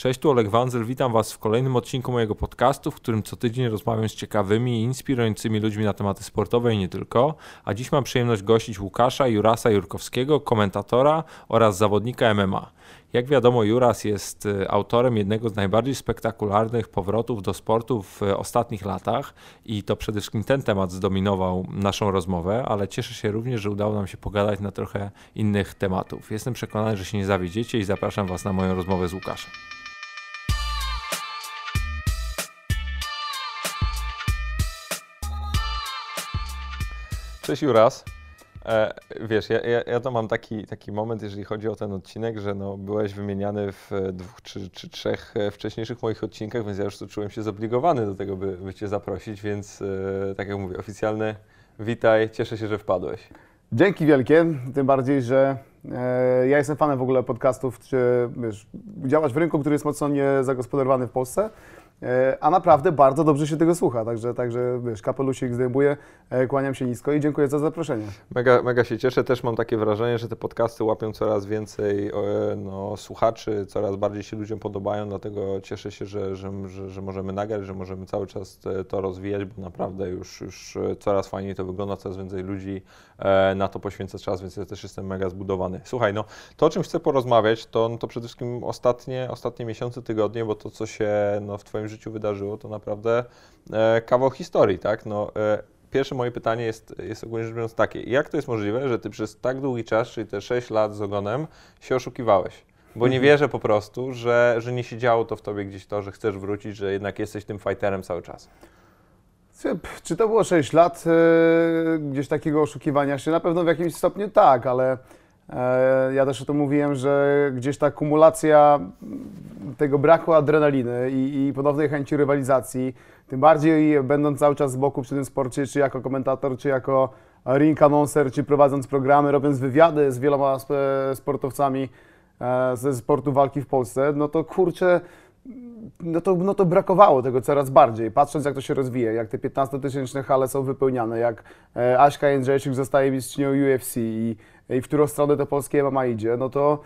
Cześć, tu Oleg Wanzel, witam Was w kolejnym odcinku mojego podcastu, w którym co tydzień rozmawiam z ciekawymi i inspirującymi ludźmi na tematy sportowe i nie tylko. A dziś mam przyjemność gościć Łukasza Jurasa Jurkowskiego, komentatora oraz zawodnika MMA. Jak wiadomo, Juras jest y, autorem jednego z najbardziej spektakularnych powrotów do sportu w ostatnich latach i to przede wszystkim ten temat zdominował naszą rozmowę, ale cieszę się również, że udało nam się pogadać na trochę innych tematów. Jestem przekonany, że się nie zawiedziecie i zapraszam Was na moją rozmowę z Łukaszem. Cześć Juras. E, wiesz, ja, ja, ja to mam taki, taki moment, jeżeli chodzi o ten odcinek, że no, byłeś wymieniany w dwóch czy, czy trzech e, wcześniejszych moich odcinkach, więc ja już tu czułem się zobligowany do tego, by, by Cię zaprosić, więc e, tak jak mówię, oficjalny witaj, cieszę się, że wpadłeś. Dzięki wielkie, tym bardziej, że e, ja jestem fanem w ogóle podcastów, czy wiesz, działać w rynku, który jest mocno niezagospodarowany w Polsce, a naprawdę bardzo dobrze się tego słucha, także, także wiesz, kapelusik zdejmuję, e, kłaniam się nisko i dziękuję za zaproszenie. Mega, mega się cieszę, też mam takie wrażenie, że te podcasty łapią coraz więcej no, słuchaczy, coraz bardziej się ludziom podobają, dlatego cieszę się, że, że, że, że możemy nagrać, że możemy cały czas to rozwijać, bo naprawdę już, już coraz fajniej to wygląda, coraz więcej ludzi e, na to poświęca czas, więc ja też jestem mega zbudowany. Słuchaj, no to o czym chcę porozmawiać, to, no, to przede wszystkim ostatnie, ostatnie miesiące, tygodnie, bo to co się no, w Twoim życiu wydarzyło, to naprawdę e, kawał historii, tak? No, e, pierwsze moje pytanie jest, jest ogólnie rzecz biorąc takie, jak to jest możliwe, że Ty przez tak długi czas, czyli te 6 lat z ogonem, się oszukiwałeś? Bo nie mhm. wierzę po prostu, że, że nie siedziało to w Tobie gdzieś to, że chcesz wrócić, że jednak jesteś tym fighterem cały czas. Czy to było 6 lat e, gdzieś takiego oszukiwania się? Na pewno w jakimś stopniu tak, ale E, ja też o tym mówiłem, że gdzieś ta kumulacja tego braku adrenaliny i, i ponownej chęci rywalizacji, tym bardziej będąc cały czas z boku przy tym sporcie, czy jako komentator, czy jako ring announcer, czy prowadząc programy, robiąc wywiady z wieloma sportowcami e, ze sportu walki w Polsce, no to kurczę, no to, no to brakowało tego coraz bardziej, patrząc jak to się rozwija, jak te 15-tysięczne hale są wypełniane, jak e, Aśka Jędrzejczyk zostaje mistrzynią UFC i, i w którą stronę to polskie MMA idzie, no to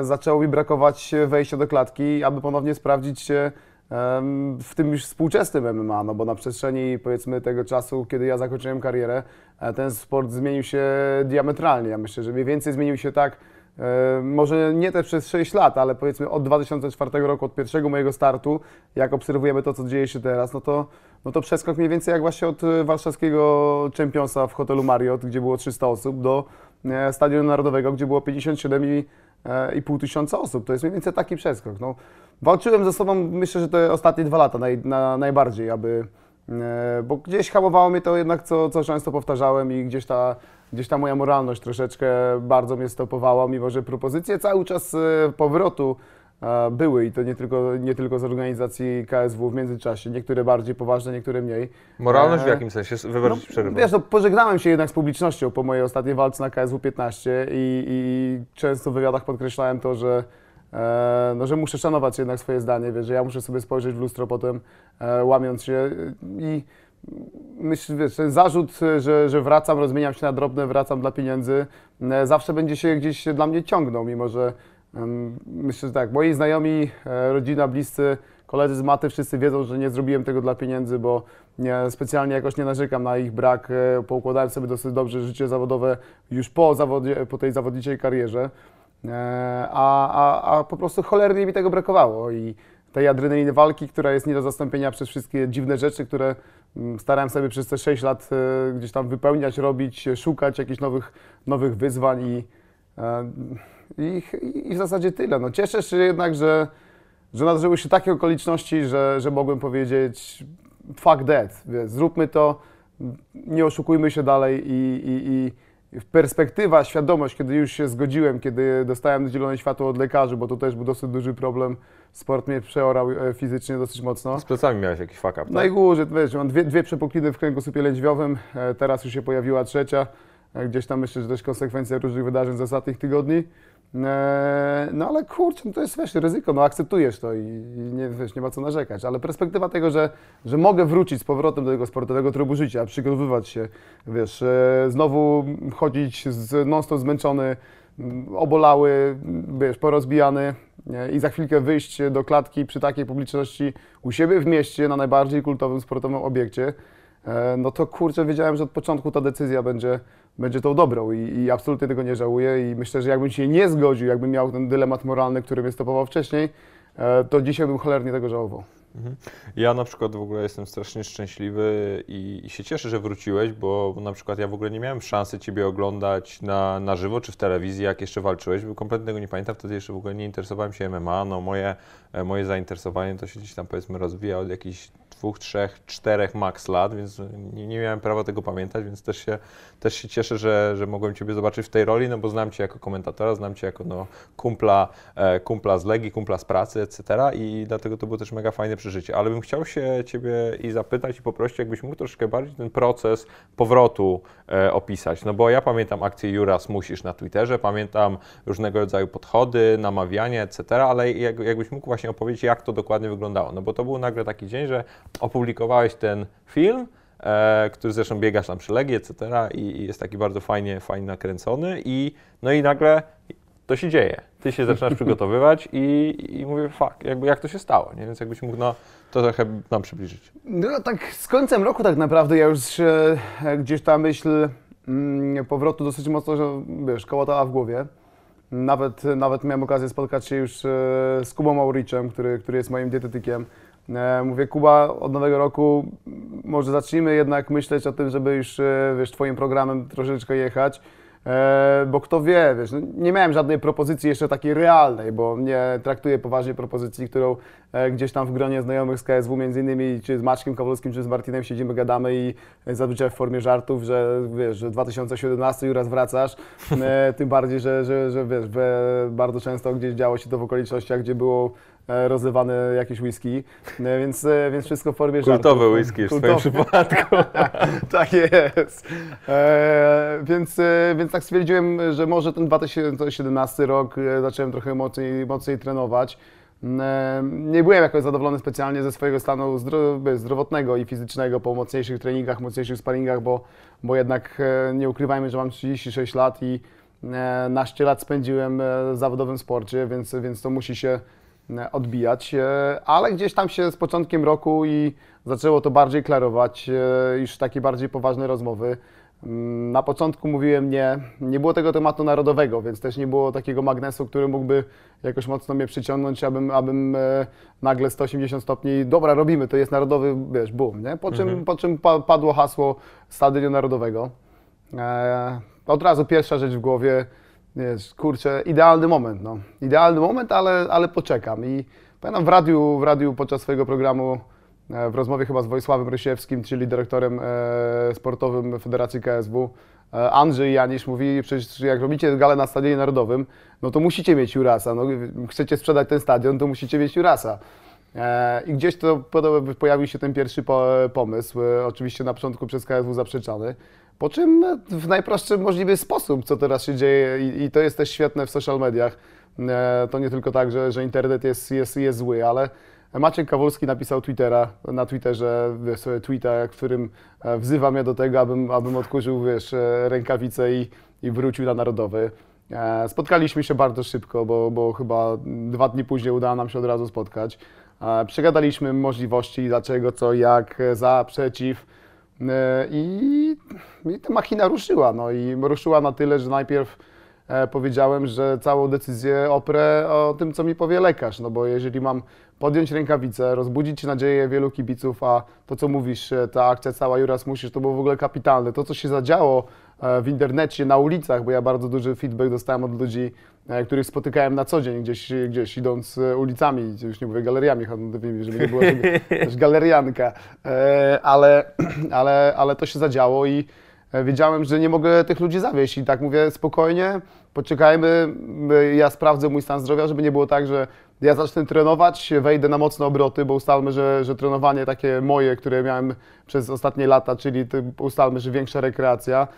zaczęło mi brakować wejścia do klatki, aby ponownie sprawdzić się w tym już współczesnym MMA, no bo na przestrzeni powiedzmy tego czasu, kiedy ja zakończyłem karierę, e, ten sport zmienił się diametralnie. Ja myślę, że mniej więcej zmienił się tak, E, może nie te przez 6 lat, ale powiedzmy od 2004 roku, od pierwszego mojego startu, jak obserwujemy to, co dzieje się teraz, no to, no to przeskok mniej więcej jak właśnie od warszawskiego czempionsa w hotelu Marriott, gdzie było 300 osób, do e, Stadionu Narodowego, gdzie było 57,5 tysiąca osób. To jest mniej więcej taki przeskok. No, walczyłem ze sobą, myślę, że te ostatnie dwa lata naj, na, najbardziej, aby, e, bo gdzieś hamowało mnie to jednak, co, co często powtarzałem i gdzieś ta gdzieś ta moja moralność troszeczkę bardzo mnie stopowała, mimo że propozycje cały czas e, powrotu e, były i to nie tylko, nie tylko z organizacji KSW w międzyczasie, niektóre bardziej poważne, niektóre mniej. Moralność w e, jakim sensie? Wybaczyć no, przerywam. Wiesz, no, pożegnałem się jednak z publicznością po mojej ostatniej walce na KSW 15 i, i często w wywiadach podkreślałem to, że no, że muszę szanować jednak swoje zdanie, wiesz, że ja muszę sobie spojrzeć w lustro potem, łamiąc się i myślę, wiesz, ten zarzut, że, że wracam, rozmieniam się na drobne, wracam dla pieniędzy, e, zawsze będzie się gdzieś dla mnie ciągnął, mimo że myślę, że tak, moi znajomi, e, rodzina, bliscy, koledzy z maty, wszyscy wiedzą, że nie zrobiłem tego dla pieniędzy, bo nie, specjalnie jakoś nie narzekam na ich brak, e, poukładałem sobie dosyć dobrze życie zawodowe już po, zawodzie, po tej zawodniczej karierze, a, a, a po prostu cholernie mi tego brakowało i tej adrenaliny walki, która jest nie do zastąpienia przez wszystkie dziwne rzeczy, które mm, starałem sobie przez te 6 lat e, gdzieś tam wypełniać, robić, szukać jakichś nowych, nowych wyzwań i, e, i, i w zasadzie tyle. No, cieszę się jednak, że, że nadarzyły się takie okoliczności, że, że mogłem powiedzieć fuck that, zróbmy to, nie oszukujmy się dalej i, i, i perspektywa, świadomość, kiedy już się zgodziłem, kiedy dostałem zielone światło od lekarzy, bo to też był dosyć duży problem, sport mnie przeorał e, fizycznie dosyć mocno. Z plecami miałeś jakiś fuck up, tak? Najgórzej, wiesz, mam dwie, dwie przepukliny w kręgosłupie lędźwiowym, e, teraz już się pojawiła trzecia, gdzieś tam myślę, że też konsekwencja różnych wydarzeń z ostatnich tygodni. No ale kurczę, no to jest wiesz, ryzyko, no akceptujesz to i, nie, wiesz, nie ma co narzekać, ale perspektywa tego, że, że mogę wrócić z powrotem do tego sportowego trybu życia, przygotowywać się, wiesz, znowu chodzić z non-stop zmęczony, mm, obolały, wiesz, porozbijany nie? i za chwilkę wyjść do klatki przy takiej publiczności u siebie w mieście, na najbardziej kultowym sportowym obiekcie, e, no to kurczę, wiedziałem, że od początku ta decyzja będzie, będzie tą dobrą i, i absolutnie tego nie żałuję i myślę, że jakbym się nie zgodził, jakbym miał ten dylemat moralny, który mnie stopował wcześniej, e, to dzisiaj bym cholernie tego żałował. Mhm. Ja na przykład w ogóle jestem strasznie szczęśliwy i, i, się cieszę, że wróciłeś, bo na przykład ja w ogóle nie miałem szansy Ciebie oglądać na, na żywo czy w telewizji, jak jeszcze walczyłeś, bo kompletnie tego nie pamiętam, wtedy jeszcze w ogóle nie interesowałem się MMA, no moje, e, moje zainteresowanie to się gdzieś tam powiedzmy rozwija od jakichś dwóch, trzech, czterech max lat, więc nie, nie, miałem prawa tego pamiętać, więc też się, też się cieszę, że, że mogłem Ciebie zobaczyć w tej roli, no bo znam Cię jako komentatora, znam Cię jako no, kumpla, e, kumpla z Legii, kumpla z pracy, etc. I dlatego to było też mega fajne przeżycie. Ale bym chciał się Ciebie i zapytać i poprosić, jakbyś mógł troszkę bardziej ten proces powrotu e, opisać. No bo ja pamiętam akcję Juras Musisz na Twitterze, pamiętam różnego rodzaju podchody, namawianie, etc. Ale jak, jakbyś mógł właśnie opowiedzieć, jak to dokładnie wyglądało. No bo to był nagle taki dzień, że opublikowałeś ten film, e, który zresztą biegasz tam przy Legii, etc. I, i jest taki bardzo fajnie, fajnie nakręcony i no i nagle to się dzieje. Ty się zaczynasz przygotowywać i, i mówię, fuck, jakby jak to się stało, nie? Więc jakbyś mógł no, to trochę nam przybliżyć. No tak z końcem roku tak naprawdę ja już e, gdzieś ta myśl mm, powrotu dosyć mocno, że wiesz, kołatała w głowie. Nawet, nawet miałem okazję spotkać się już e, z Kubą Mauriczem, który, który jest moim dietetykiem. E, mówię, Kuba, od nowego roku może zacznijmy jednak myśleć o tym, żeby już, e, wiesz, twoim programem troszeczkę jechać. E, bo kto wie, wiesz, no nie miałem żadnej propozycji jeszcze takiej realnej, bo nie traktuję poważnie propozycji, którą gdzieś tam w gronie znajomych z KSW, między innymi czy z Maćkiem Kowalskim, czy z Martinem siedzimy, gadamy i zazwyczaj w formie żartów, że wiesz, że 2017 już raz wracasz, tym bardziej, że, że, że wiesz, bardzo często gdzieś działo się to w okolicznościach, gdzie było E, rozlewane jakieś whisky, e, więc, e, więc wszystko w formie Kultowe żartów. whisky w swoim przypadku. tak jest. E, więc, więc tak stwierdziłem, że może ten 2017 rok zacząłem trochę mocniej, mocniej trenować. Nie byłem jakoś zadowolony specjalnie ze swojego stanu zdrowotnego i fizycznego po mocniejszych treningach, mocniejszych sparingach, bo, bo jednak nie ukrywajmy, że mam 36 lat i naście lat spędziłem w zawodowym sporcie, więc, więc to musi się E, odbijać, e, ale gdzieś tam się z początkiem roku i zaczęło to bardziej klarować, e, już takie bardziej poważne rozmowy. Mm, na początku mówiłem nie, nie było tego tematu narodowego, więc też nie było takiego magnesu, który mógłby jakoś mocno mnie przyciągnąć, abym, abym nagle 180 stopni, dobra, robimy, to jest narodowy, wiesz, boom, nie? Po czym, mhm. po czym padło hasło Stadionu Narodowego. od razu pierwsza rzecz w głowie, jest, kurczę, idealny moment, no. Idealny moment, ale, ale poczekam. I pamiętam w radiu, w radiu podczas swojego programu, e, w rozmowie chyba z Wojsławem Rysiewskim, czyli dyrektorem e, sportowym Federacji KSW, e, Andrzej Janisz mówi, przecież jak robicie galę na Stadionie Narodowym, no to musicie mieć Jurasa. No, chcecie sprzedać ten stadion, to musicie mieć Jurasa. I gdzieś to pojawił się ten pierwszy pomysł, oczywiście na początku przez KSW zaprzeczany. Po czym w najprostszy możliwy sposób, co teraz się dzieje i, i to jest też świetne w social mediach, e, to nie tylko tak, że, że internet jest, jest, jest zły, ale Maciek Kawolski napisał Twittera, na Twitterze wiesz, tweeta, w którym e, wzywa mnie do tego, abym, abym odkurzył wiesz, e, rękawice i, i wrócił na Narodowy. Spotkaliśmy się bardzo szybko, bo, bo chyba dwa dni później udało nam się od razu spotkać. Przegadaliśmy możliwości, dlaczego, co, jak, za, przeciw. E, I, I ta machina ruszyła. No i ruszyła na tyle, że najpierw e, powiedziałem, że całą decyzję oprę o tym, co mi powie lekarz. No bo jeżeli mam podjąć rękawicę, rozbudzić nadzieję wielu kibiców, a to, co mówisz, e, ta akcja cała Juras Musisz, to było w ogóle kapitalne. To, co się zadziało w internecie, na ulicach, bo ja bardzo duży feedback dostałem od ludzi, których spotykałem na co dzień, gdzieś, gdzieś idąc ulicami, już nie mówię galeriami handlowymi, żeby nie było też galerianka, ale, ale, ale to się zadziało i wiedziałem, że nie mogę tych ludzi zawieść i tak mówię spokojnie, poczekajmy, ja sprawdzę mój stan zdrowia, żeby nie było tak, że ja zacznę trenować, wejdę na mocne obroty, bo ustalmy, że, że trenowanie takie moje, które miałem przez ostatnie lata, czyli ustalmy, że większa rekreacja,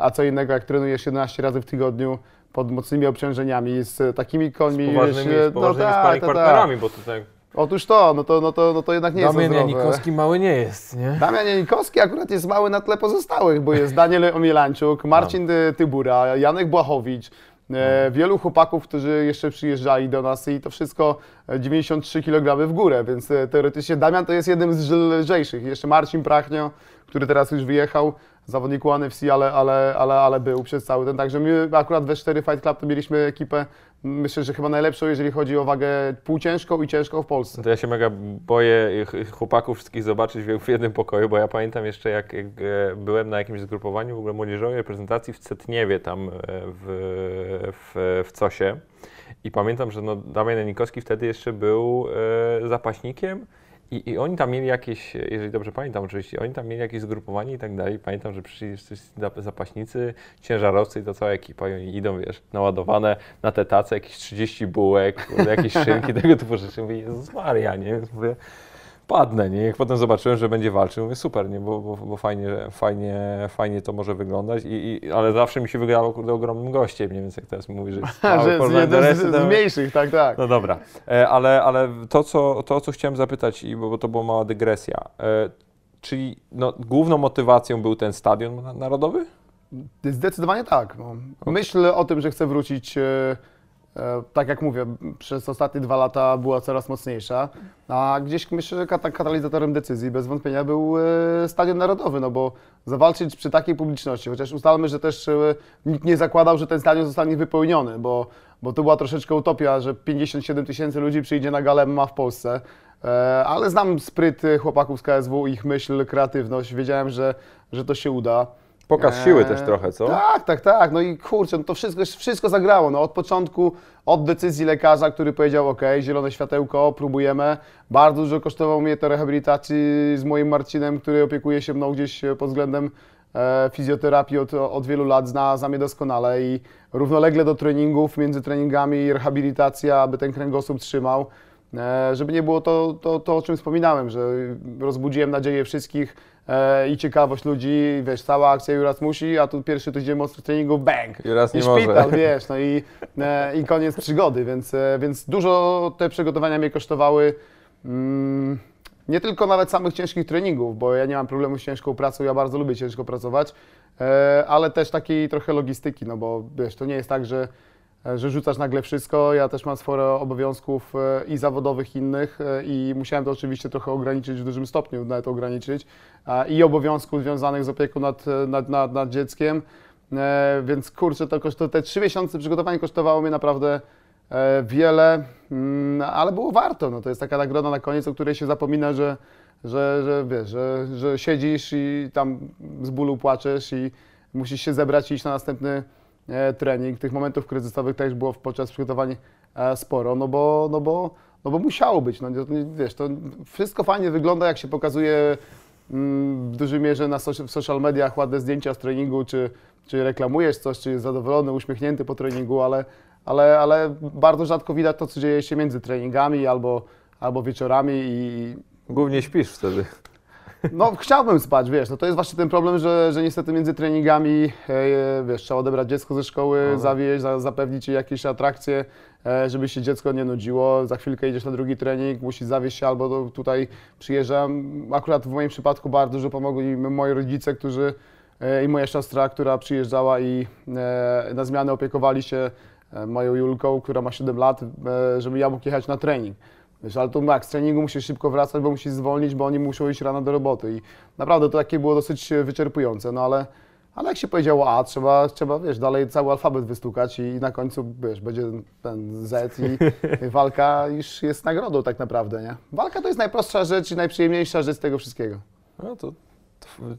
a co innego jak trenujesz 11 razy w tygodniu, pod mocnymi obciążeniami, z takimi końmi. Z poważnymi, wiesz, z poważnymi no, tak, tak, partnerami, bo tutaj... Otóż to, no to, no to, no to jednak nie Damian jest Damian Janikowski mały nie jest, nie? Damian Janikowski akurat jest mały na tle pozostałych, bo jest Daniel Omielańczuk, Marcin no. Tybura, Janek Błachowicz, E, wielu chłopaków, którzy jeszcze przyjeżdżali do nas i to wszystko e, 93 kg w górę, więc e, teoretycznie Damian to jest jednym z lżejszych. Jeszcze Marcin Prachnio, który teraz już wyjechał, zawodnik One FC, ale, ale, ale, ale był przez cały ten. Także my akurat we 4 Fight Club to mieliśmy ekipę, myślę, że chyba najlepszą, jeżeli chodzi o wagę półciężką i ciężką w Polsce. To ja się mega boję ch- chłopaków wszystkich zobaczyć w jednym pokoju, bo ja pamiętam jeszcze jak, jak e, byłem na jakimś zgrupowaniu w ogóle młodzieżowej reprezentacji w Cetniewie tam e, w, w, w Cosie i pamiętam, że no Damian Janikowski wtedy jeszcze był e, zapaśnikiem i, I oni tam mieli jakieś, jeżeli dobrze pamiętam oczywiście, oni tam mieli jakieś zgrupowanie i tak dalej. Pamiętam, że przyszli zapaśnicy, ciężarowcy i to cała ekipa i oni idą, wiesz, naładowane na te tace, jakieś 30 bułek, jakieś szynki, tego typu rzeczy. Mówię, Jezus Maria, nie? Mówię, padnę, nie? Jak potem zobaczyłem, że będzie walczył, mówię, super, nie? Bo, bo, bo fajnie, fajnie, fajnie to może wyglądać, I, i, ale zawsze mi się wygrało, kurde, ogromnym gościem, nie? Więc jak teraz mówi, że jest mały że z, z, z mówię, mniejszych, tak, tak. no dobra, e, ale, ale to, co, to, co chciałem zapytać, i bo, bo to była mała dygresja, e, czyli no, główną motywacją był ten stadion na- narodowy? Zdecydowanie tak. No. Myśl o tym, że chcę wrócić, e, tak jak mówię, przez ostatnie dwa lata była coraz mocniejsza, a gdzieś myślę, że kata- katalizatorem decyzji bez wątpienia był e, Stadion Narodowy, no bo zawalczyć przy takiej publiczności, chociaż ustalmy, że też e, nikt nie zakładał, że ten stadion zostanie wypełniony, bo, bo to była troszeczkę utopia, że 57 tysięcy ludzi przyjdzie na galę MMA w Polsce. E, Ale znam spryt e, chłopaków z KSW, ich myśl, kreatywność. Wiedziałem, że, że to się uda. Pokaz siły Eee, też trochę, co? Tak, tak, tak. No i kurczę, no to wszystko, wszystko zagrało. No, od początku, od decyzji lekarza, który powiedział, ok, zielone światełko, próbujemy. Bardzo dużo kosztowało mnie to rehabilitacji z moim Marcinem, który opiekuje się mną gdzieś e, pod względem e, fizjoterapii od, od wielu lat, zna, zna mnie doskonale i równolegle do treningów, między treningami rehabilitacja, aby ten kręgosłup trzymał. E, żeby nie było to, to, to, o czym wspominałem, że rozbudziłem nadzieję wszystkich e, i ciekawość ludzi, wiesz, cała akcja Juras musi, a tu pierwszy tydzień mocnych treningów, bang! Juras I nie może. szpital, wiesz, no i, e, i koniec przygody, więc, e, więc dużo te przygotowania mnie kosztowały. Mm, nie tylko nawet samych ciężkich treningów, bo ja nie mam problemu z ciężką pracą, ja bardzo lubię ciężko pracować, e, ale też takiej trochę logistyki, no bo wiesz, to nie jest tak, że, że rzucasz nagle wszystko, ja też mam sporo obowiązków e, i zawodowych, innych e, i musiałem to oczywiście trochę ograniczyć w dużym stopniu, nawet ograniczyć, i obowiązków związanych z opieką nad, nad, nad, nad dzieckiem, e, więc kurczę, to, koszt- te trzy miesiące przygotowań kosztowało mnie naprawdę e, wiele, mm, ale było warto. No, to jest taka nagroda na koniec, o której się zapomina, że, że, że wiesz, że, że siedzisz i tam z bólu płaczesz i musisz się zebrać i iść na następny e, trening. Tych momentów kryzysowych też było podczas przygotowań e, sporo, no bo, no bo, no bo musiało być. No, wiesz, to wszystko fajnie wygląda, jak się pokazuje mm, w dużej mierze na w social mediach ładne zdjęcia z treningu, czy, czy reklamujesz coś, czy jest zadowolony, uśmiechnięty po treningu, ale, ale, ale bardzo rzadko widać to, co dzieje się między treningami albo, albo wieczorami i Głównie śpisz wtedy. No chciałbym spać, wiesz, no to jest właśnie ten problem, że, że niestety między treningami, e, wiesz, trzeba odebrać dziecko ze szkoły, Mhm. zawieźć, za, zapewnić jej jakieś atrakcje, e, żeby się dziecko nie nudziło, za chwilkę idziesz na drugi trening, musisz zawieźć się albo do, tutaj przyjeżdżam. Akurat w moim przypadku bardzo dużo pomogli moi rodzice, którzy e, i moja siostra, która przyjeżdżała i e, na zmianę opiekowali się e, moją Julką, która ma 7 lat, e, żeby ja mógł jechać na trening. Wiesz, ale to tak, z treningu musisz szybko wracać, bo musisz zwolnić, bo oni muszą iść rano do roboty i naprawdę to takie było dosyć e, wyczerpujące, no ale, ale jak się powiedziało A, trzeba, trzeba, wiesz, dalej cały alfabet wystukać i na końcu, wiesz, będzie ten Z i walka już jest nagrodą tak naprawdę, nie? Walka to jest najprostsza rzecz i najprzyjemniejsza rzecz z tego wszystkiego. No to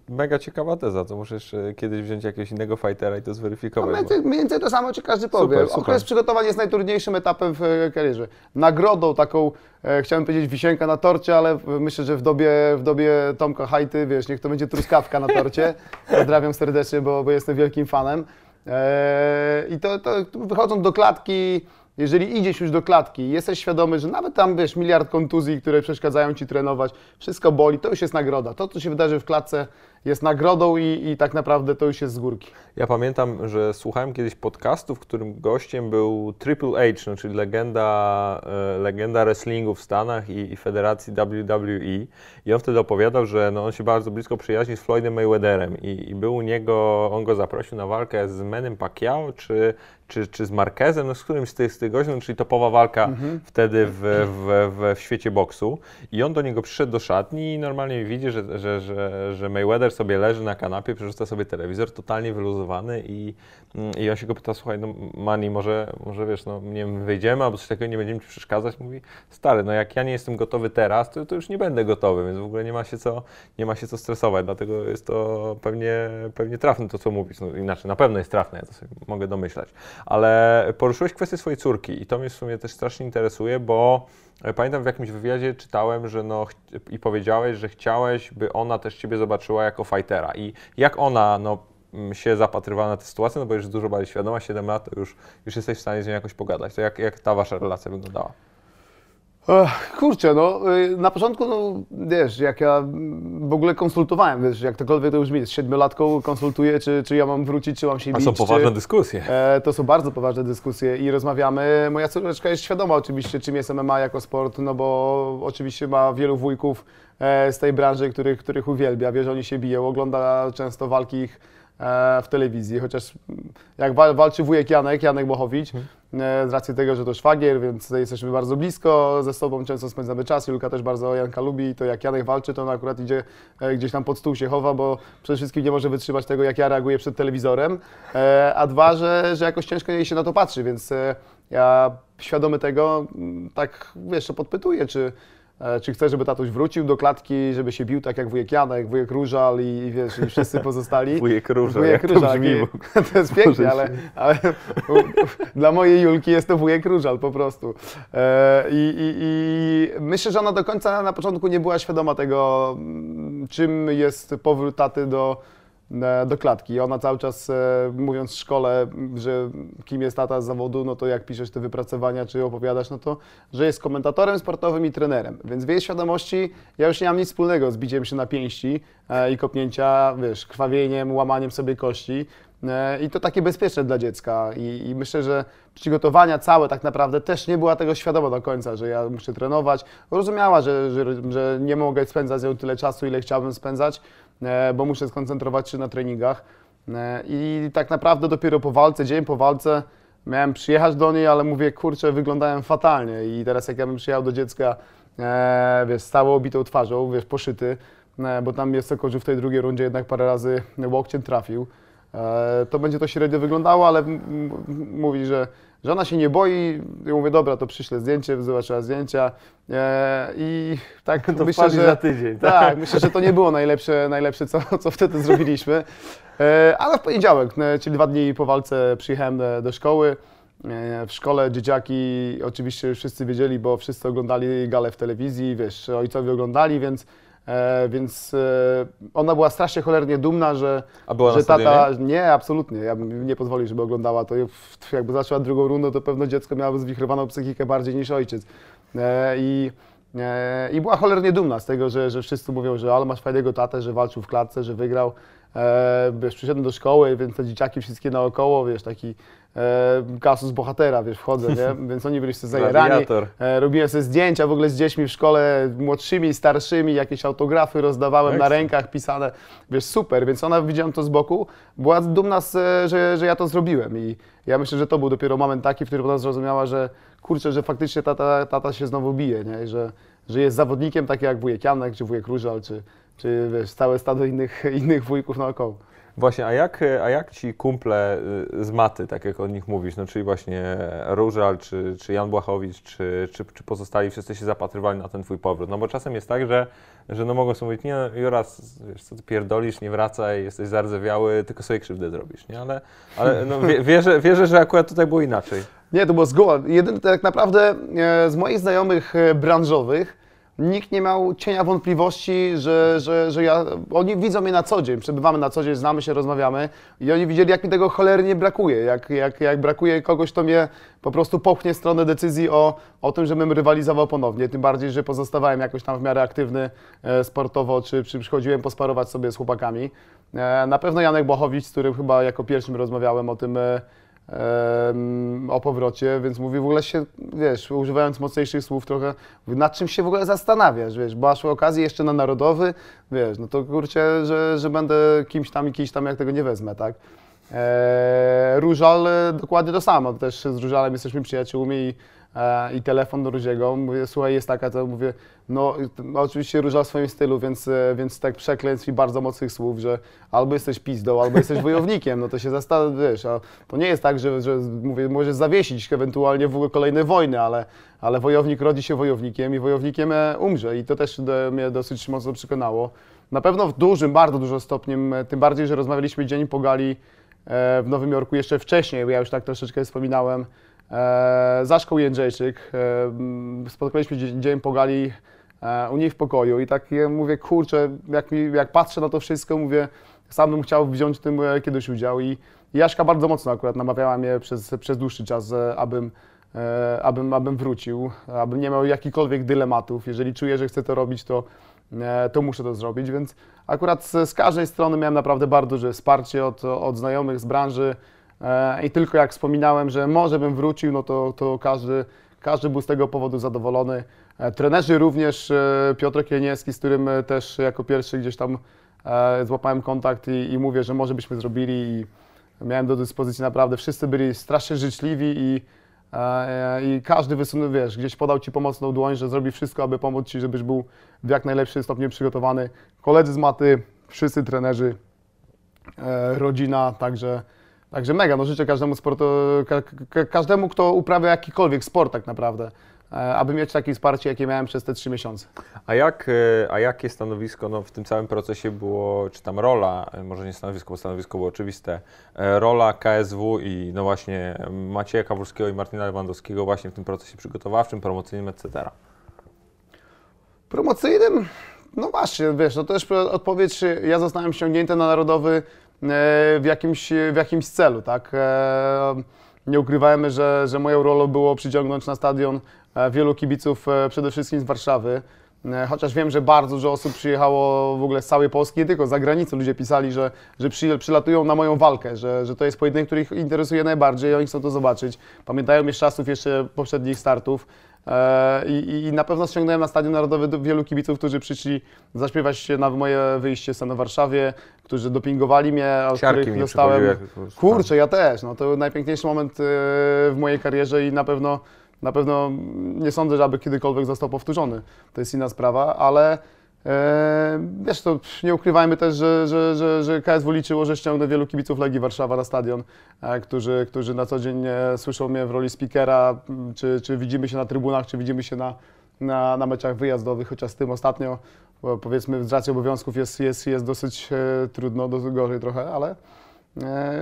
mega ciekawa teza, to muszę jeszcze kiedyś wziąć jakiegoś innego fightera i to No, zweryfikować. mniej więcej- mniej więcej to samo ci każdy powie. Super, super. Okres przygotowań jest najtrudniejszym etapem w e, karierze. Nagrodą taką, e, chciałem powiedzieć wisienka na torcie, ale myślę, że w dobie, w dobie Tomka Hajty, wiesz, niech to będzie truskawka na torcie. Pozdrawiam serdecznie, bo, bo jestem wielkim fanem. E, I to, to wychodząc do klatki, jeżeli idziesz już do klatki i jesteś świadomy, że nawet tam, wiesz, miliard kontuzji, które przeszkadzają Ci trenować, wszystko boli, to już jest nagroda. To, co się wydarzy w klatce, jest nagrodą i, i tak naprawdę to już jest z górki. Ja pamiętam, że słuchałem kiedyś podcastu, w którym gościem był Triple H, no, czyli legenda, e, legenda wrestlingu w Stanach i, i federacji WWE. I on wtedy opowiadał, że no, on się bardzo blisko przyjaźni z Floydem Mayweatherem i, i był u niego, on go zaprosił na walkę z Menem Pacquiao czy, czy, czy z Marquezem, no z którymś z tych, z tych gości, no, czyli topowa walka wtedy w, w, w, w świecie boksu. I on do niego przyszedł do szatni i normalnie widzi, że, że, że, że Mayweather sobie leży na kanapie, przerzuca sobie telewizor, totalnie wyluzowany i, mm, i on się go pyta, słuchaj, no Mani, może, może wiesz, no nie wiem, wyjdziemy albo coś takiego, nie będziemy Ci przeszkadzać. Mówi, stary, no jak ja nie jestem gotowy teraz, to, to już nie będę gotowy, więc w ogóle nie ma się co, nie ma się co stresować, dlatego jest to pewnie, pewnie trafne to, co mówisz. No, inaczej, na pewno jest trafne, ja to sobie mogę domyślać. Ale poruszyłeś kwestię swojej córki i to mnie w sumie też strasznie interesuje, bo e, pamiętam w jakimś wywiadzie czytałem, że no i powiedziałeś, że chciałeś, by ona też Ciebie zobaczyła jako fightera i jak ona no, się zapatrywała na tę sytuację, no bo już dużo bardziej świadoma, 7 lat, to już, już jesteś w stanie z nią jakoś pogadać. To jak, jak ta Wasza relacja wyglądała? Ech, kurczę, no y, na początku, no wiesz, jak ja w ogóle konsultowałem, wiesz, jak ktokolwiek to brzmi, z siedmiolatką konsultuję, czy, czy ja mam wrócić, czy mam się A bić, są poważne czy... dyskusje. E, to są bardzo poważne dyskusje i rozmawiamy. Moja córeczka jest świadoma oczywiście, czym jest MMA jako sport, no bo oczywiście ma wielu wujków e, z tej branży, których, których uwielbia, wie, że oni się biją, ogląda często walki ich w telewizji, chociaż mm, jak wal, walczy wujek Janek, Janek Bochowicz, e, z racji tego, że to szwagier, więc jesteśmy bardzo blisko ze sobą, często spędzamy czas, Julka też bardzo Janka lubi i to jak Janek walczy, to on akurat idzie e, gdzieś tam pod stół się chowa, bo przede wszystkim nie może wytrzymać tego, jak ja reaguję przed telewizorem, e, a dwa, że, że jakoś ciężko jej się na to patrzy, więc e, ja świadomy tego, m, tak wiesz, podpytuję, czy, e, czy chcę, żeby tatuś wrócił do klatki, żeby się bił tak jak wujek Janek, wujek Różal i, i wiesz, i wszyscy pozostali. Wujek Róża, Wujek jak to Różal, brzmi w ogóle. to jest pięknie, ale, ale u, dla mojej Julki jest to wujek Różal po prostu. E, i, i, I myślę, że ona do końca na początku nie była świadoma tego, mm, czym jest powrót taty do, e, do klatki. Ona cały czas, e, mówiąc w szkole, że kim jest tata z zawodu, no to jak piszesz te wypracowania, czy opowiadasz, no to, że jest komentatorem sportowym i trenerem. Więc w jej świadomości ja już nie mam nic wspólnego z biciem się na pięści e, i kopnięcia, wiesz, krwawieniem, łamaniem sobie kości. E, I to takie bezpieczne dla dziecka. I, I myślę, że przygotowania całe tak naprawdę też nie była tego świadoma do końca, że ja muszę trenować. Rozumiała, że, że, że nie mogę spędzać z nią tyle czasu, ile chciałbym spędzać, e, bo muszę skoncentrować się na treningach. E, I tak naprawdę dopiero po walce, dzień po walce, miałem przyjechać do niej, ale mówię, kurczę, wyglądałem fatalnie. I teraz jak ja bym przyjechał do dziecka, e, wiesz, z całą obitą twarzą, wiesz, poszyty, e, bo tam jest że w tej drugiej rundzie jednak parę razy łokciem trafił. E, to będzie to średnio wyglądało, ale mówi, że, że ona się nie boi. Ja mówię, dobra, to przyślę zdjęcie, zobaczyła zdjęcia. E, I tak To myślę, że... za tydzień, tak? Tak, myślę, że to nie było najlepsze, najlepsze co, co wtedy zrobiliśmy. E, ale w poniedziałek, e, czyli dwa dni po walce, przyjechałem do szkoły. W szkole dzieciaki oczywiście już wszyscy wiedzieli, bo wszyscy oglądali galę w telewizji, wiesz, ojcowie oglądali, więc, e, więc e, ona była strasznie cholernie dumna, że, A była na że tata. stadionie? Nie, absolutnie. Ja bym nie pozwolił, żeby oglądała to. Jakby zaczęła drugą rundę, to pewno dziecko miałoby zwichrowaną psychikę bardziej niż ojciec. E, I, e, i była cholernie dumna z tego, że, że wszyscy mówią, że ale masz fajnego tatę, że walczył w klatce, że wygrał. E, wiesz, przyszedłem do szkoły, więc te dzieciaki wszystkie naokoło, wiesz, taki kasus bohatera, wiesz, wchodzę, nie? Więc oni byli wszyscy zajarani. E, robiłem sobie zdjęcia w ogóle z dziećmi w szkole, młodszymi, starszymi, jakieś autografy rozdawałem na Ekstra. rękach pisane, wiesz, super, więc ona, widziałem to z boku, była dumna, z, że, że ja to zrobiłem i ja myślę, że to był dopiero moment taki, w którym ona zrozumiała, że kurczę, że faktycznie tata, tata się znowu bije, nie? I że, że jest zawodnikiem, taki jak wujek Janek, czy wujek Różal, czy, czy wiesz, całe stado innych, innych wujków naokoło. Właśnie, a jak, a jak ci kumple y, z maty, tak jak o nich mówisz, no czyli właśnie Różal, czy, czy Jan Błachowicz, czy, czy, czy pozostali wszyscy się zapatrywali na ten twój powrót? No bo czasem jest tak, że, że no mogą sobie mówić, nie no, wiesz, co ty pierdolisz, nie wracaj, jesteś zardzewiały, tylko sobie krzywdę zrobisz, nie? Ale, ale no, wie, wierzę, wierzę, że akurat tutaj było inaczej. Nie, to było zgoła. Jeden, tak naprawdę e, z moich znajomych e, branżowych nikt nie miał cienia wątpliwości, że, że, że ja, oni widzą mnie na co dzień, przebywamy na co dzień, znamy się, rozmawiamy i oni widzieli, jak mi tego cholernie brakuje, jak, jak, jak brakuje kogoś, kto mnie po prostu popchnie w stronę decyzji o, o tym, żebym rywalizował ponownie, tym bardziej, że pozostawałem jakoś tam w miarę aktywny e, sportowo, czy, czy przychodziłem posparować sobie z chłopakami. E, Na pewno Janek Błachowicz, z którym chyba jako pierwszym rozmawiałem o tym, e, o powrocie, więc mówi w ogóle się, wiesz, używając mocniejszych słów trochę, nad czym się w ogóle zastanawiasz, wiesz, bo masz okazję jeszcze na narodowy, wiesz, no to kurczę, że, że będę kimś tam i kimś tam, jak tego nie wezmę, tak. Eee, Różal dokładnie to samo, też z Różalem jesteśmy przyjaciółmi i, i telefon do Róziego, mówię, słuchaj, jest taka, to mówię, no, oczywiście Różal w swoim stylu, więc, e, więc tak przekleństw i bardzo mocnych słów, że albo jesteś pizdą, albo jesteś wojownikiem, no to się zastanów, wiesz, a to nie jest tak, że, że mówię, możesz zawiesić ewentualnie w ogóle kolejne wojny, ale, ale wojownik rodzi się wojownikiem i wojownikiem e, umrze. I to też mnie dosyć mocno przekonało. Na pewno w dużym, bardzo dużym stopniem, e, tym bardziej, że rozmawialiśmy dzień po gali e, w Nowym Jorku jeszcze wcześniej, bo ja już tak troszeczkę wspominałem, e, Zaszkoł Jędrzejczyk, e, spotkaliśmy dzień, dzień po gali e, u niej w pokoju i tak e, mówię, kurczę, jak, mi, jak patrzę na to wszystko, mówię, sam bym chciał wziąć w tym e, kiedyś udział i Jaśka bardzo mocno akurat namawiała mnie przez, przez dłuższy czas, e, abym, e, abym, abym wrócił, abym nie miał jakichkolwiek dylematów. Jeżeli czuję, że chcę to robić, to, e, to muszę to zrobić, więc akurat z, z każdej strony miałem naprawdę bardzo duże wsparcie od, od znajomych z branży e, i tylko jak wspominałem, że może bym wrócił, no to, to każdy, każdy był z tego powodu zadowolony. E, Trenerzy również, e, Piotr Kieniewski, z którym e, też jako pierwszy gdzieś tam e, złapałem kontakt i, i mówię, że może byśmy zrobili i miałem do dyspozycji naprawdę, wszyscy byli strasznie życzliwi i, e, i każdy wysunął, wiesz, gdzieś podał Ci pomocną dłoń, że zrobi wszystko, aby pomóc Ci, żebyś był w jak najlepszym stopniu przygotowany. Koledzy z maty, wszyscy trenerzy, e, rodzina, także, także mega, no życzę każdemu sportu, ka, ka, każdemu, kto uprawia jakikolwiek sport tak naprawdę, e, aby mieć takie wsparcie, jakie miałem przez te trzy miesiące. A, jak, e, a jakie stanowisko no, w tym całym procesie było, czy tam rola, e, może nie stanowisko, bo stanowisko było oczywiste, rola KSW i no właśnie Macieja Kawulskiego i Martina Lewandowskiego właśnie w tym procesie przygotowawczym, promocyjnym, etc. Promocyjnym? No właśnie, wiesz, no to też odpowiedź, ja zostałem ściągnięty na narodowy w jakimś, w jakimś celu, tak? E, Nie ukrywajmy, że, że moją rolą było przyciągnąć na stadion e, wielu kibiców, e, przede wszystkim z Warszawy. E, Chociaż wiem, że bardzo dużo osób przyjechało w ogóle z całej Polski, nie tylko z zagranicy. Ludzie pisali, że, że przy, przylatują na moją walkę, że, że to jest pojedynek, który ich interesuje najbardziej i oni chcą to zobaczyć. Pamiętają z czasów jeszcze poprzednich startów. E, I, I na pewno ściągnąłem na Stadion Narodowy do wielu kibiców, którzy przyszli zaśpiewać na moje wyjście z w Warszawie, którzy dopingowali mnie, Siarki których dostałem... Kurczę, ja też. No, to był najpiękniejszy moment e, w mojej karierze i na pewno, na pewno nie sądzę, że aby kiedykolwiek został powtórzony. To jest inna sprawa, ale wiesz, to nie ukrywajmy też, że, że, że, że KSW liczyło, że ściągnę wielu kibiców Legii Warszawa na stadion, e, którzy, którzy na co dzień e, słyszą mnie w roli speakera, czy, czy widzimy się na trybunach, czy widzimy się na, na, na meczach wyjazdowych, chociaż z tym ostatnio, powiedzmy z racji obowiązków jest, jest, jest dosyć e, trudno, dosyć gorzej trochę, ale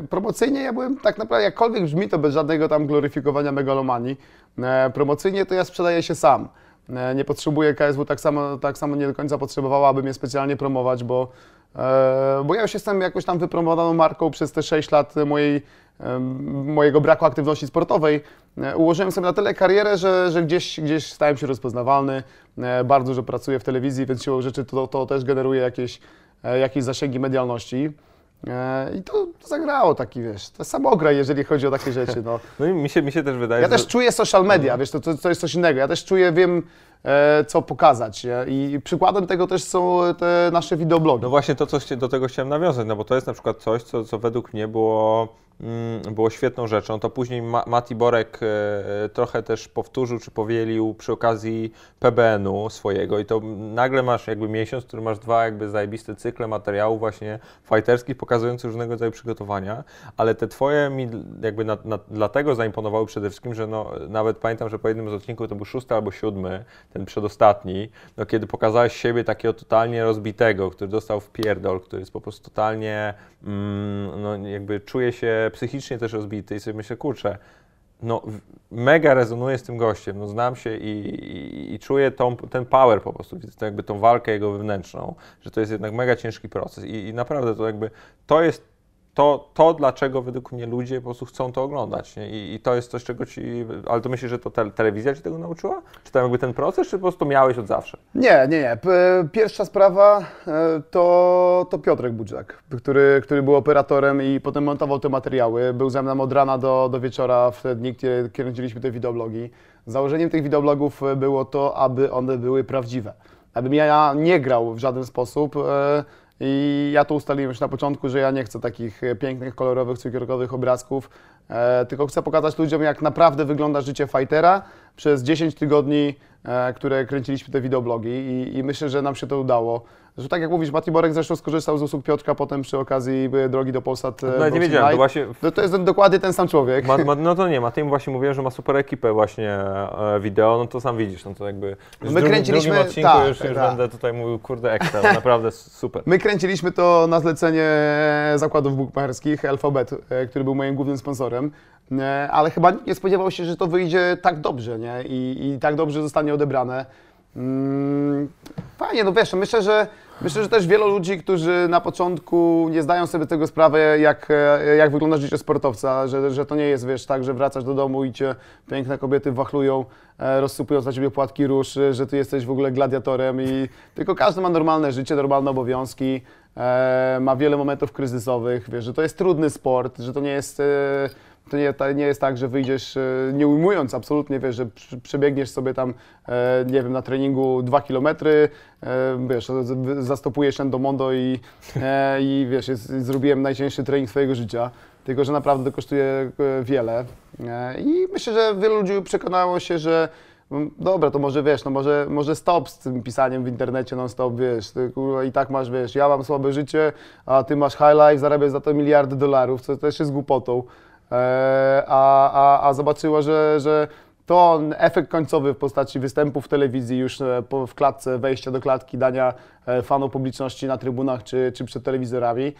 Promocyjnie ja byłem tak naprawdę, jakkolwiek brzmi to bez żadnego tam gloryfikowania megalomanii, promocyjnie to ja sprzedaję się sam. E, Nie potrzebuję KSW tak samo, tak samo nie do końca potrzebowała, aby mnie specjalnie promować, bo, e, bo ja już jestem jakoś tam wypromowaną marką przez te 6 lat mojej, mojego braku aktywności sportowej. E, Ułożyłem sobie na tyle karierę, że, że gdzieś, gdzieś stałem się rozpoznawalny. Bardzo dużo pracuję w telewizji, więc siłą rzeczy to, to też generuje jakieś, jakieś zasięgi medialności. E, I to zagrało taki, wiesz, to samograj, jeżeli chodzi o takie rzeczy. No. No i mi się, mi się też wydaje, Ja że... też czuję social media, wiesz, to, to, to jest coś innego. Ja też czuję, wiem, e, co pokazać. nie? I przykładem tego też są te nasze wideoblogi. No właśnie to, co do tego chciałem nawiązać, no bo to jest na przykład coś, co, co według mnie było, było świetną rzeczą. To później Ma, Mati Borek e, trochę też powtórzył czy powielił przy okazji PBN-u swojego i to nagle masz jakby miesiąc, który masz dwa jakby zajebiste cykle materiałów właśnie fighterskich pokazujących różnego rodzaju przygotowania, ale te twoje mi jakby na, na, dlatego zaimponowały przede wszystkim, że no, nawet pamiętam, że po jednym z odcinków to był szósty albo siódmy, ten przedostatni, no kiedy pokazałeś siebie takiego totalnie rozbitego, który dostał w pierdol, który jest po prostu totalnie, mm, no jakby czuje się psychicznie też rozbity i sobie myślę, kurczę, no, mega rezonuję z tym gościem, no, znam się i, i, i czuję tą, ten power po prostu, widzę jakby tą walkę jego wewnętrzną, że to jest jednak mega ciężki proces i, i naprawdę to jakby, to jest to, to, dlaczego według mnie ludzie po prostu chcą to oglądać. Nie? I, I, to jest coś, czego ci. Ale to myślisz, że to te, telewizja ci tego nauczyła? Czy tam jakby ten proces, czy po prostu miałeś od zawsze? Nie, nie, nie. Pierwsza sprawa e, to, to Piotrek Budżak, który, który był operatorem i potem montował te materiały. Był ze mną od rana do, do wieczora w te dni, kiedy kręciliśmy te wideoblogi. Założeniem tych wideoblogów było to, aby one były prawdziwe. Abym ja nie grał w żaden sposób e, i ja to ustaliłem już na początku, że ja nie chcę takich e, pięknych, kolorowych, cukierkowych obrazków, e, tylko chcę pokazać ludziom, jak naprawdę wygląda życie fightera przez 10 tygodni, e, które kręciliśmy te wideoblogi i, i myślę, że nam się to udało. Że tak jak mówisz, Mati Borek zresztą skorzystał z usług Piotrka potem przy okazji drogi do Polsat. E, no, nie wiedziałem, to właśnie... To, to jest dokładnie ten sam człowiek. Ma, ma, no to nie, Matej właśnie mówiłem, że ma super ekipę właśnie e, wideo, no to sam widzisz, no to jakby... My drugi, kręciliśmy... Drugim odcinku tak, już, już tak. będę tutaj mówił, kurde, ekstra, naprawdę super. My kręciliśmy to na zlecenie zakładów bukmacherskich, Alphabet, e, który był moim głównym sponsorem, ale chyba nie spodziewał się, że to wyjdzie tak dobrze, nie? I, i tak dobrze zostanie odebrane. Mm, fajnie, no wiesz, myślę, że Myślę, że też wielu ludzi, którzy na początku nie zdają sobie tego sprawy, jak, jak wygląda życie sportowca, że, że to nie jest, wiesz, tak, że wracasz do domu i cię piękne kobiety wachlują, e, rozsypując na ciebie płatki róż, że ty jesteś w ogóle gladiatorem i tylko każdy ma normalne życie, normalne obowiązki, e, ma wiele momentów kryzysowych, wiesz, że to jest trudny sport, że to nie jest... To nie, to nie jest tak, że wyjdziesz, e, nie ujmując absolutnie, wiesz, że przebiegniesz sobie tam, e, nie wiem, na treningu dwa kilometry, e, wiesz, zastopujesz Endomondo i, i wiesz, jest, zrobiłem najcięższy trening swojego życia, tylko że naprawdę kosztuje wiele. I myślę, że wielu ludzi przekonało się, że mm, dobra, to może wiesz, no może, może stop z tym pisaniem w internecie non-stop, wiesz, ty, kurwa, i tak masz, wiesz, ja mam słabe życie, a ty masz high life, zarabiasz za to miliardy dolarów, co też jest głupotą. E, a, a, a zobaczyła, że, że to efekt końcowy w postaci występu w telewizji już e, w klatce, wejścia do klatki, dania e, fanom publiczności na trybunach czy, czy przed telewizorami,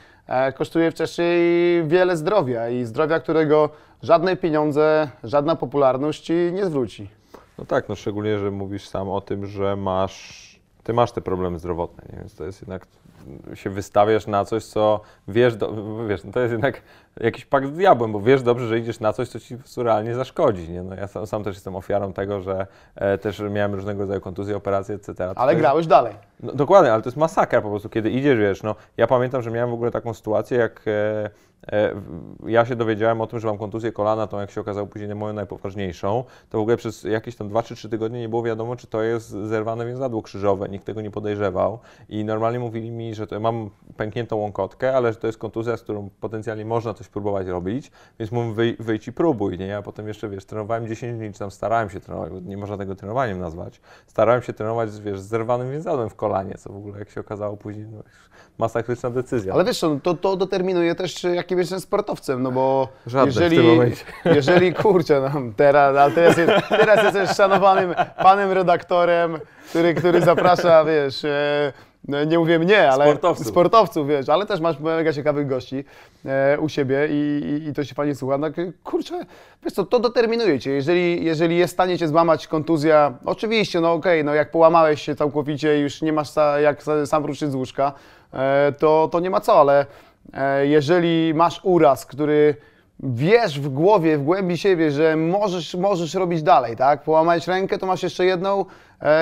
kosztuje wcześniej wiele zdrowia i zdrowia, którego żadne pieniądze, żadna popularność nie zwróci. No tak, no szczególnie, że mówisz sam o tym, że masz, ty masz te problemy zdrowotne, nie? więc to jest jednak się wystawiasz na coś, co wiesz, do, wiesz, no to jest jednak jakiś pakt z diabłem, bo wiesz dobrze, że idziesz na coś, co ci realnie zaszkodzi. Nie? No ja sam, sam, też jestem ofiarą tego, że e, też miałem różnego rodzaju kontuzje, operacje, etc. Ale grałeś dalej. No, dokładnie, ale to jest masakra po prostu, kiedy idziesz, wiesz, no ja pamiętam, że miałem w ogóle taką sytuację, jak e, E, ja się dowiedziałem o tym, że mam kontuzję kolana, tą jak się okazało później moją najpoważniejszą, to w ogóle przez jakieś tam 2 czy 3 tygodnie nie było wiadomo, czy to jest zerwane więzadło krzyżowe, nikt tego nie podejrzewał i normalnie mówili mi, że to, mam pękniętą łąkotkę, ale że to jest kontuzja, z którą potencjalnie można coś próbować robić, więc mówię wyj, wyjdź i próbuj, nie? Ja potem jeszcze, wiesz, trenowałem 10 dni, czy tam starałem się trenować, bo nie można tego trenowaniem nazwać, starałem się trenować, wiesz, z zerwanym więzadłem w kolanie, co w ogóle jak się okazało później, no, masakryczna decyzja. Ale wiesz, to, to determinuje też, jakim jestem sportowcem, no bo Żadne jeżeli, w tym momencie. jeżeli kurczę, no, teraz, ale teraz, jest, teraz jesteś szanowanym panem redaktorem, który, który zaprasza, wiesz, e, no, nie mówię mnie, ale sportowców. sportowców, wiesz, ale też masz mega ciekawych gości e, u siebie i, i, i, to się fajnie słucha. No, kurczę, wiesz co, to determinuje cię. Jeżeli, jeżeli jest w stanie cię złamać kontuzja, oczywiście, no okej, okay, no jak połamałeś się całkowicie już nie masz jak sam ruszyć z łóżka, e, to, to nie ma co, ale e, jeżeli masz uraz, który wiesz w głowie, w głębi siebie, że możesz, możesz robić dalej, tak? Połamałeś rękę, to masz jeszcze jedną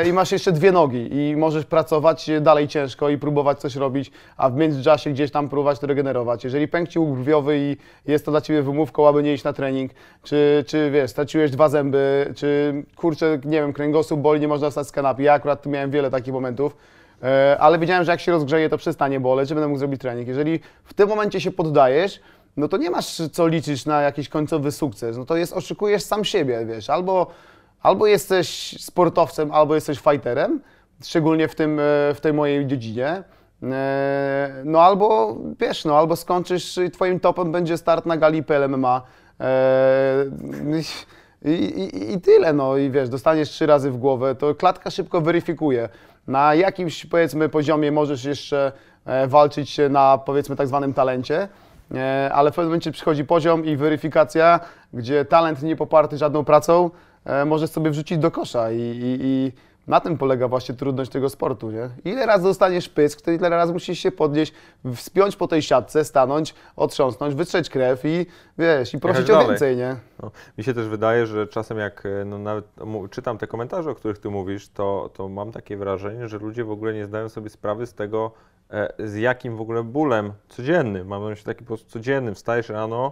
i masz jeszcze dwie nogi i możesz pracować dalej ciężko i próbować coś robić, a w międzyczasie gdzieś tam próbować to regenerować. Jeżeli pękł ci łuk brwiowy i jest to dla Ciebie wymówką, aby nie iść na trening, czy, czy wiesz, straciłeś dwa zęby, czy kurczę, nie wiem, kręgosłup boli, nie można wstać z kanapy. Ja akurat miałem wiele takich momentów, e, ale wiedziałem, że jak się rozgrzeje, to przestanie boleć, że będę mógł zrobić trening. Jeżeli w tym momencie się poddajesz, no to nie masz co liczyć na jakiś końcowy sukces. No to jest, oszukujesz sam siebie, wiesz, albo, albo jesteś sportowcem, albo jesteś fighterem, szczególnie w, tym, e, w tej mojej dziedzinie. E, no albo, wiesz, no albo skończysz i twoim topem będzie start na gali PLMMA. E, I, i, I tyle, no i wiesz, dostaniesz trzy razy w głowę, to klatka szybko weryfikuje. Na jakimś, powiedzmy, poziomie możesz jeszcze walczyć na, powiedzmy, tak zwanym talencie, ale w pewnym momencie przychodzi poziom i weryfikacja, gdzie talent nie poparty żadną pracą możesz sobie wrzucić do kosza i, i, i na tym polega właśnie trudność tego sportu, nie? Ile razy dostaniesz pysk, to ile razy musisz się podnieść, wspiąć po tej siatce, stanąć, otrząsnąć, wytrzeć krew i wiesz, i prosić o dalej. więcej, nie? No, mi się też wydaje, że czasem jak e, no, nawet czytam te komentarze, o których ty mówisz, to, to mam takie wrażenie, że ludzie w ogóle nie zdają sobie sprawy z tego, e, z jakim w ogóle bólem codziennym, mam na myśli taki po prostu codziennym, wstajesz rano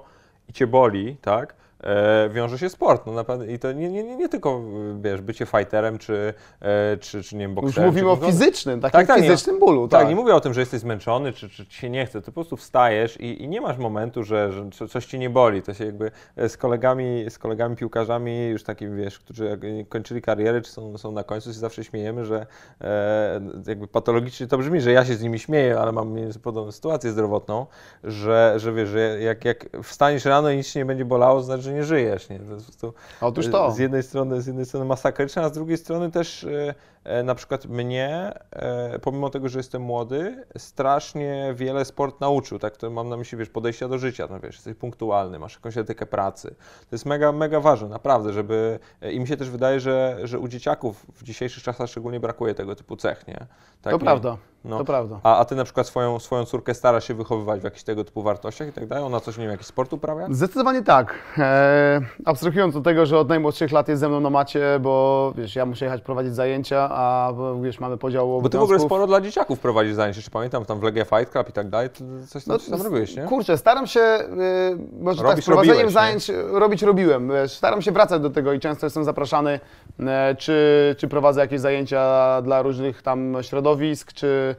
i cię boli, tak? E, wiąże się sport, no naprawdę, i to nie, nie, nie, nie tylko, wiesz, bycie fighterem, czy, e, czy, czy nie wiem, Już bokserem. mówimy czy o fizycznym, takim Tak, tak, nie. fizycznym bólu, Tak, tak. nie mówię o tym, że jesteś zmęczony, czy, czy ci się nie chce. Ty po prostu wstajesz i, i nie masz momentu, że, że co- coś ci nie boli. To się jakby e, z kolegami, z kolegami piłkarzami, już takimi, wiesz, którzy kończyli karierę, czy są, są na końcu, się zawsze śmiejemy, że e, jakby patologicznie to brzmi, że ja się z nimi śmieję, ale mam podobną sytuację zdrowotną, że, że wiesz, że jak, jak wstaniesz rano i nic się nie będzie bolało, znaczy, że nie żyjesz. Nie? To jest po prostu Otóż to. z jednej strony, z jednej strony masakryczne, a z drugiej strony też e, na przykład mnie, e, pomimo tego, że jestem młody, strasznie wiele sport nauczył, tak, to mam na myśli, wiesz, podejścia do życia, no wiesz, jesteś punktualny, masz jakąś etykę pracy. To jest mega, mega ważne, naprawdę, żeby, e, i mi się też wydaje, że, że u dzieciaków w dzisiejszych czasach szczególnie brakuje tego typu cech, nie? Tak, To nie- prawda, no. to prawda. A, a ty na przykład swoją, swoją córkę starasz się wychowywać w jakichś tego typu wartościach i tak dalej? Ona coś, nie wiem, jakiś sport uprawia? Zdecydowanie tak. E, abstrahując od tego, że od najmłodszych lat jest ze mną na macie, bo wiesz, ja muszę jechać prowadzić zajęcia, a bo, wiesz, mamy podział Bo obowiązków. ty w ogóle sporo dla dzieciaków prowadzisz zajęcia, jeszcze pamiętam, tam w Legia Fight Club i tak dalej, to coś tam, coś tam robiłeś, nie? No, Kurczę, staram się, y, może tak, z prowadzeniem robiłeś, zajęć robić robiłem. Wiesz, staram się wracać do tego i często jestem zapraszany, e, czy, czy prowadzę jakieś zajęcia dla różnych tam środowisk, czy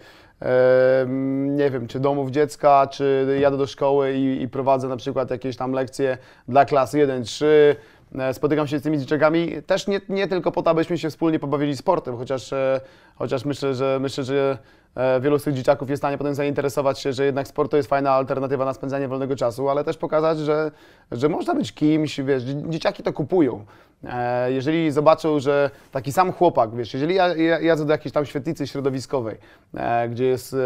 nie wiem, czy domów dziecka, czy jadę do szkoły i, i prowadzę na przykład jakieś tam lekcje dla klas 1-3. E, Spotykam się z tymi dzieciakami. Też nie, nie tylko po to, abyśmy się wspólnie pobawili sportem, chociaż, e, chociaż myślę, że myślę, że wielu z tych dzieciaków jest w stanie potem zainteresować się, że jednak sport to jest fajna alternatywa na spędzanie wolnego czasu, ale też pokazać, że, że można być kimś, wiesz, dzie- dzieciaki to kupują. E, Jeżeli zobaczą, że taki sam chłopak, wiesz, jeżeli ja, ja jadę do jakiejś tam świetlicy środowiskowej, e, gdzie jest, e,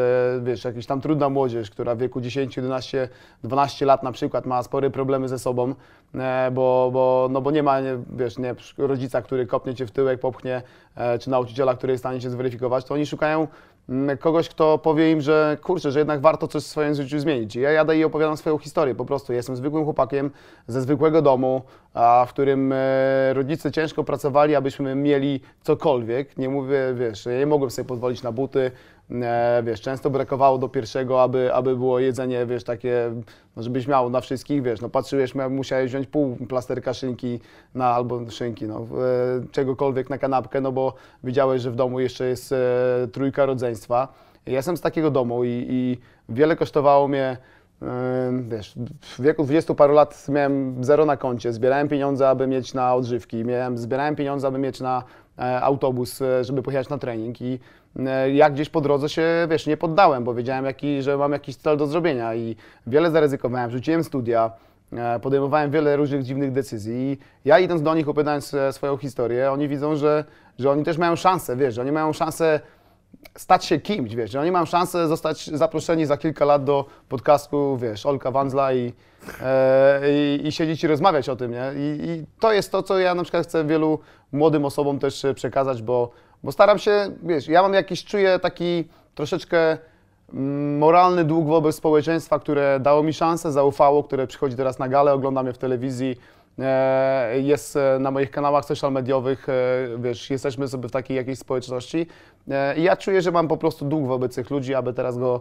wiesz, jakaś tam trudna młodzież, która w wieku 10, 11, 12 lat na przykład ma spore problemy ze sobą, e, bo, bo, no bo nie ma, wiesz, nie, rodzica, który kopnie cię w tyłek, popchnie, e, czy nauczyciela, który jest w stanie cię zweryfikować, to oni szukają kogoś, kto powie im, że kurczę, że jednak warto coś w swoim życiu zmienić. Ja jadę i opowiadam swoją historię. Po prostu jestem zwykłym chłopakiem ze zwykłego domu, w którym e, rodzice ciężko pracowali, abyśmy mieli cokolwiek. Nie mówię, wiesz, ja nie mogłem sobie pozwolić na buty. E, wiesz, często brakowało do pierwszego, aby, aby było jedzenie, wiesz, takie, no, żebyś miał na wszystkich, wiesz, no patrzyłeś, musiałeś wziąć pół plasterka szynki na, albo szynki, no, e, czegokolwiek na kanapkę, no bo widziałeś, że w domu jeszcze jest e, trójka rodzeństwa. Ja jestem z takiego domu i, i wiele kosztowało mnie, wiesz, w wieku 20 paru lat miałem zero na koncie, zbierałem pieniądze, aby mieć na odżywki, miałem, zbierałem pieniądze, aby mieć na autobus, żeby pojechać na trening i ja gdzieś po drodze się, wiesz, nie poddałem, bo wiedziałem, jaki, że mam jakiś cel do zrobienia i wiele zaryzykowałem, rzuciłem studia, e, podejmowałem wiele różnych dziwnych decyzji ja idąc do nich, opowiadając e, swoją historię, oni widzą, że, że oni też mają szansę, wiesz, że oni mają szansę stać się kimś, wiesz, że oni mają szansę zostać zaproszeni za kilka lat do podcastu, wiesz, Olka Wanzla i, e, i, i siedzieć i rozmawiać o tym, nie? I, I to jest to, co ja na przykład chcę wielu młodym osobom też e, przekazać, bo, bo staram się, wiesz, ja mam jakiś, czuję taki troszeczkę mm, moralny dług wobec społeczeństwa, które dało mi szansę, zaufało, które przychodzi teraz na galę, ogląda mnie w telewizji, e, jest e, na moich kanałach social mediowych, e, wiesz, jesteśmy sobie w takiej jakiejś społeczności i ja czuję, że mam po prostu dług wobec tych ludzi, aby teraz go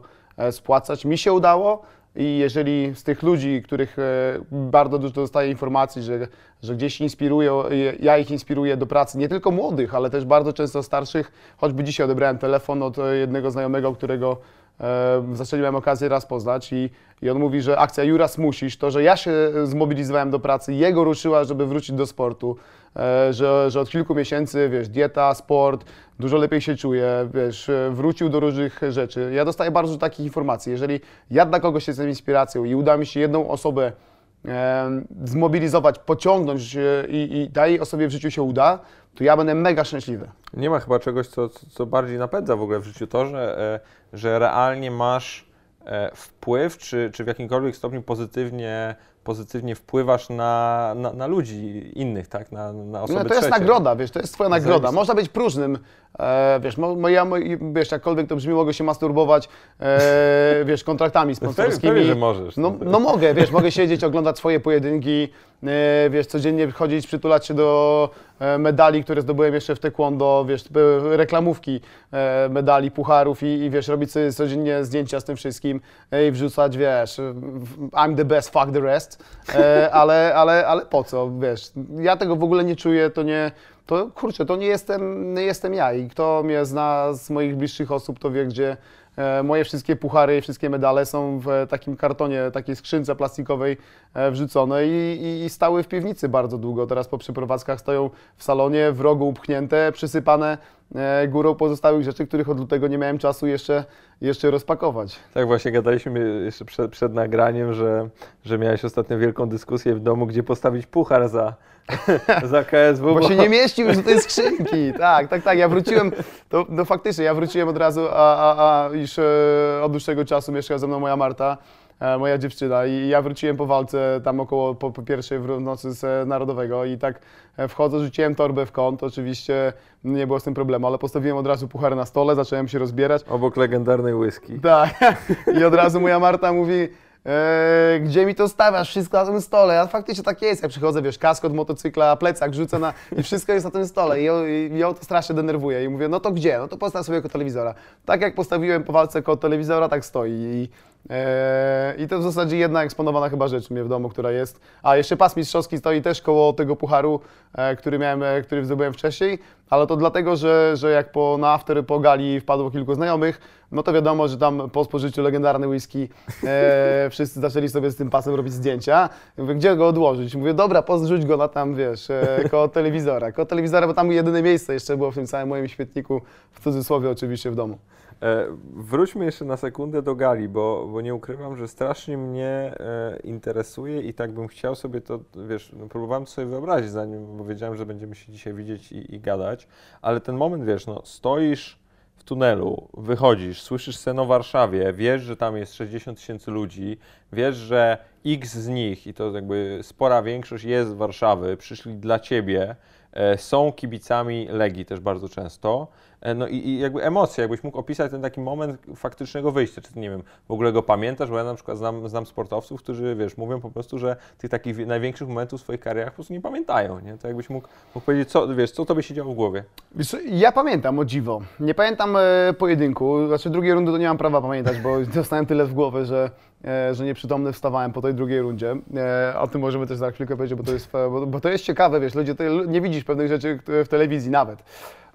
spłacać. Mi się udało i jeżeli z tych ludzi, których e, bardzo dużo dostaję informacji, że, że gdzieś inspirują, ja ich inspiruję do pracy, nie tylko młodych, ale też bardzo często starszych, choćby dzisiaj odebrałem telefon od e, jednego znajomego, którego e, zasadzie miałem okazję raz poznać i, i on mówi, że akcja Juras musisz, to, że ja się zmobilizowałem do pracy, jego ruszyła, żeby wrócić do sportu, że, że od kilku miesięcy, wiesz, dieta, sport, dużo lepiej się czuje, wiesz, e, wrócił do różnych rzeczy. Ja dostaję bardzo dużo takich informacji. Jeżeli ja dla kogoś jestem inspiracją i uda mi się jedną osobę e, zmobilizować, pociągnąć e, i, i tej osobie w życiu się uda, to ja będę mega szczęśliwy. Nie ma chyba czegoś, co, co bardziej napędza w ogóle w życiu to, że, e, że realnie masz e, wpływ, czy, czy w jakimkolwiek stopniu pozytywnie, pozytywnie wpływasz na, na, na ludzi innych, tak? Na, na osoby No, to jest trzecie. nagroda, wiesz, to jest twoja nagroda. Można być próżnym, e, wiesz, mo, mo, ja, mo, wiesz, jakkolwiek to brzmi, mogę się masturbować, e, wiesz, kontraktami sponsorskimi. pewnie, że możesz. No, no mogę, wiesz, mogę siedzieć, oglądać swoje pojedynki, e, wiesz, codziennie chodzić, przytulać się do e, medali, które zdobyłem jeszcze w taekwondo, wiesz, e, reklamówki e, medali, pucharów i, i wiesz, robić sobie codziennie zdjęcia z tym wszystkim i wrzucać, wiesz, I'm the best, fuck the rest, ale, ale, ale po co, wiesz, ja tego w ogóle nie czuję, to nie, to kurczę, to nie jestem, nie jestem ja i kto mnie zna z moich bliższych osób, to wie, gdzie e, moje wszystkie puchary i wszystkie medale są w takim kartonie, takiej skrzynce plastikowej e, wrzucone i, i, i stały w piwnicy bardzo długo. Teraz po przeprowadzkach stoją w salonie, w rogu upchnięte, przysypane e, górą pozostałych rzeczy, których od lutego nie miałem czasu jeszcze, jeszcze rozpakować. Tak, właśnie gadaliśmy jeszcze przed, przed nagraniem, że, że miałeś ostatnio wielką dyskusję w domu, gdzie postawić puchar za, za KSW. Bo się nie mieścił już do tej skrzynki. Tak, tak, tak. Ja wróciłem, to, no faktycznie, ja wróciłem od razu, a, a, a już e, od dłuższego czasu mieszka ze mną moja Marta, e, moja dziewczyna i ja wróciłem po walce tam około po, po pierwszej w nocy z e, Narodowego i tak e, wchodzę, rzuciłem torbę w kąt, oczywiście nie było z tym problemu, ale postawiłem od razu puchar na stole, zacząłem się rozbierać. Obok legendarnej whisky. Tak. I od razu moja Marta mówi, e, gdzie mi to stawiasz? Wszystko na tym stole. A faktycznie tak jest. Ja przychodzę, wiesz, kask od motocykla, plecak rzucę na... i wszystko jest na tym stole. I ją, i ją to strasznie denerwuje. I mówię, no to gdzie? No to postaw sobie koło telewizora. Tak jak postawiłem po walce koło telewizora, tak stoi. I, I to w zasadzie jedna eksponowana chyba rzecz mnie w domu, która jest. A jeszcze pas mistrzowski stoi też koło tego pucharu, e, który miałem, e, który zdobyłem wcześniej, ale to dlatego, że, że jak po, na after po gali wpadło kilku znajomych, no to wiadomo, że tam po spożyciu legendarny whisky e, wszyscy zaczęli sobie z tym pasem robić zdjęcia. Mówię, gdzie go odłożyć? Mówię, dobra, pozrzuć go na tam, wiesz, e, koło telewizora. Koło telewizora, bo tam jedyne miejsce jeszcze było w tym całym moim świetniku, w cudzysłowie oczywiście w domu. E, wróćmy jeszcze na sekundę do gali, bo, bo nie ukrywam, że strasznie mnie e, interesuje i tak bym chciał sobie to, wiesz, no, próbowałem to sobie wyobrazić, zanim, bo wiedziałem, że będziemy się dzisiaj widzieć i, i gadać, ale ten moment, wiesz, no, stoisz w tunelu, wychodzisz, słyszysz scenę o Warszawie, wiesz, że tam jest 60 tysięcy ludzi, wiesz, że x z nich, i to jakby spora większość jest z Warszawy, przyszli dla ciebie, są kibicami Legii też bardzo często. E, No i, i jakby emocje, jakbyś mógł opisać ten taki moment faktycznego wyjścia, czy ty, nie wiem, w ogóle go pamiętasz, bo ja na przykład znam, znam sportowców, którzy, wiesz, mówią po prostu, że tych takich wi- największych momentów w swoich karierach po prostu nie pamiętają, nie? To jakbyś mógł, mógł powiedzieć, co, wiesz, co tobie się działo w głowie? Ja pamiętam, o dziwo. Nie pamiętam e, pojedynku, znaczy drugiej rundy to nie mam prawa pamiętać, bo dostałem tyle w głowę, że, e, że nieprzytomny wstawałem po tej drugiej rundzie. E, o tym możemy też za chwilkę powiedzieć, bo to jest, e, bo, bo to jest ciekawe, wiesz, ludzie, nie widzisz pewnych rzeczy w telewizji nawet.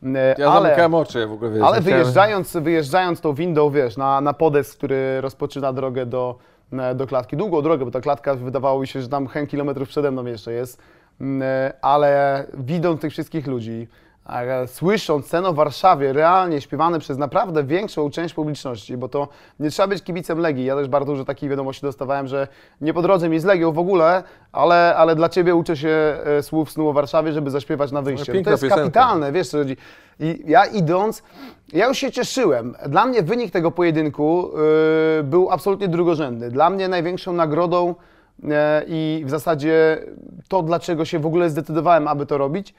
E, Ja zamykałem oczy, w ogóle, wiesz, ale wyjeżdżając, wyjeżdżając tą windą, wiesz, na, na podest, który rozpoczyna drogę do, e, do klatki, długą drogę, bo ta klatka wydawało mi się, że tam hen kilometrów przede mną jeszcze jest, Mm, e, ale widząc tych wszystkich ludzi, e, słysząc scenę w Warszawie realnie śpiewane przez naprawdę większą część publiczności, bo to nie trzeba być kibicem Legii. Ja też bardzo dużo takich wiadomości dostawałem, że nie po drodze mi z Legią w ogóle, ale, ale dla Ciebie uczę się e, słów snu o Warszawie, żeby zaśpiewać na wyjściu. piękna to jest piosenka. kapitalne, wiesz co chodzi. I ja idąc, ja już się cieszyłem. Dla mnie wynik tego pojedynku y, był absolutnie drugorzędny. Dla mnie największą nagrodą y, i w zasadzie to, dlaczego się w ogóle zdecydowałem, aby to robić, e,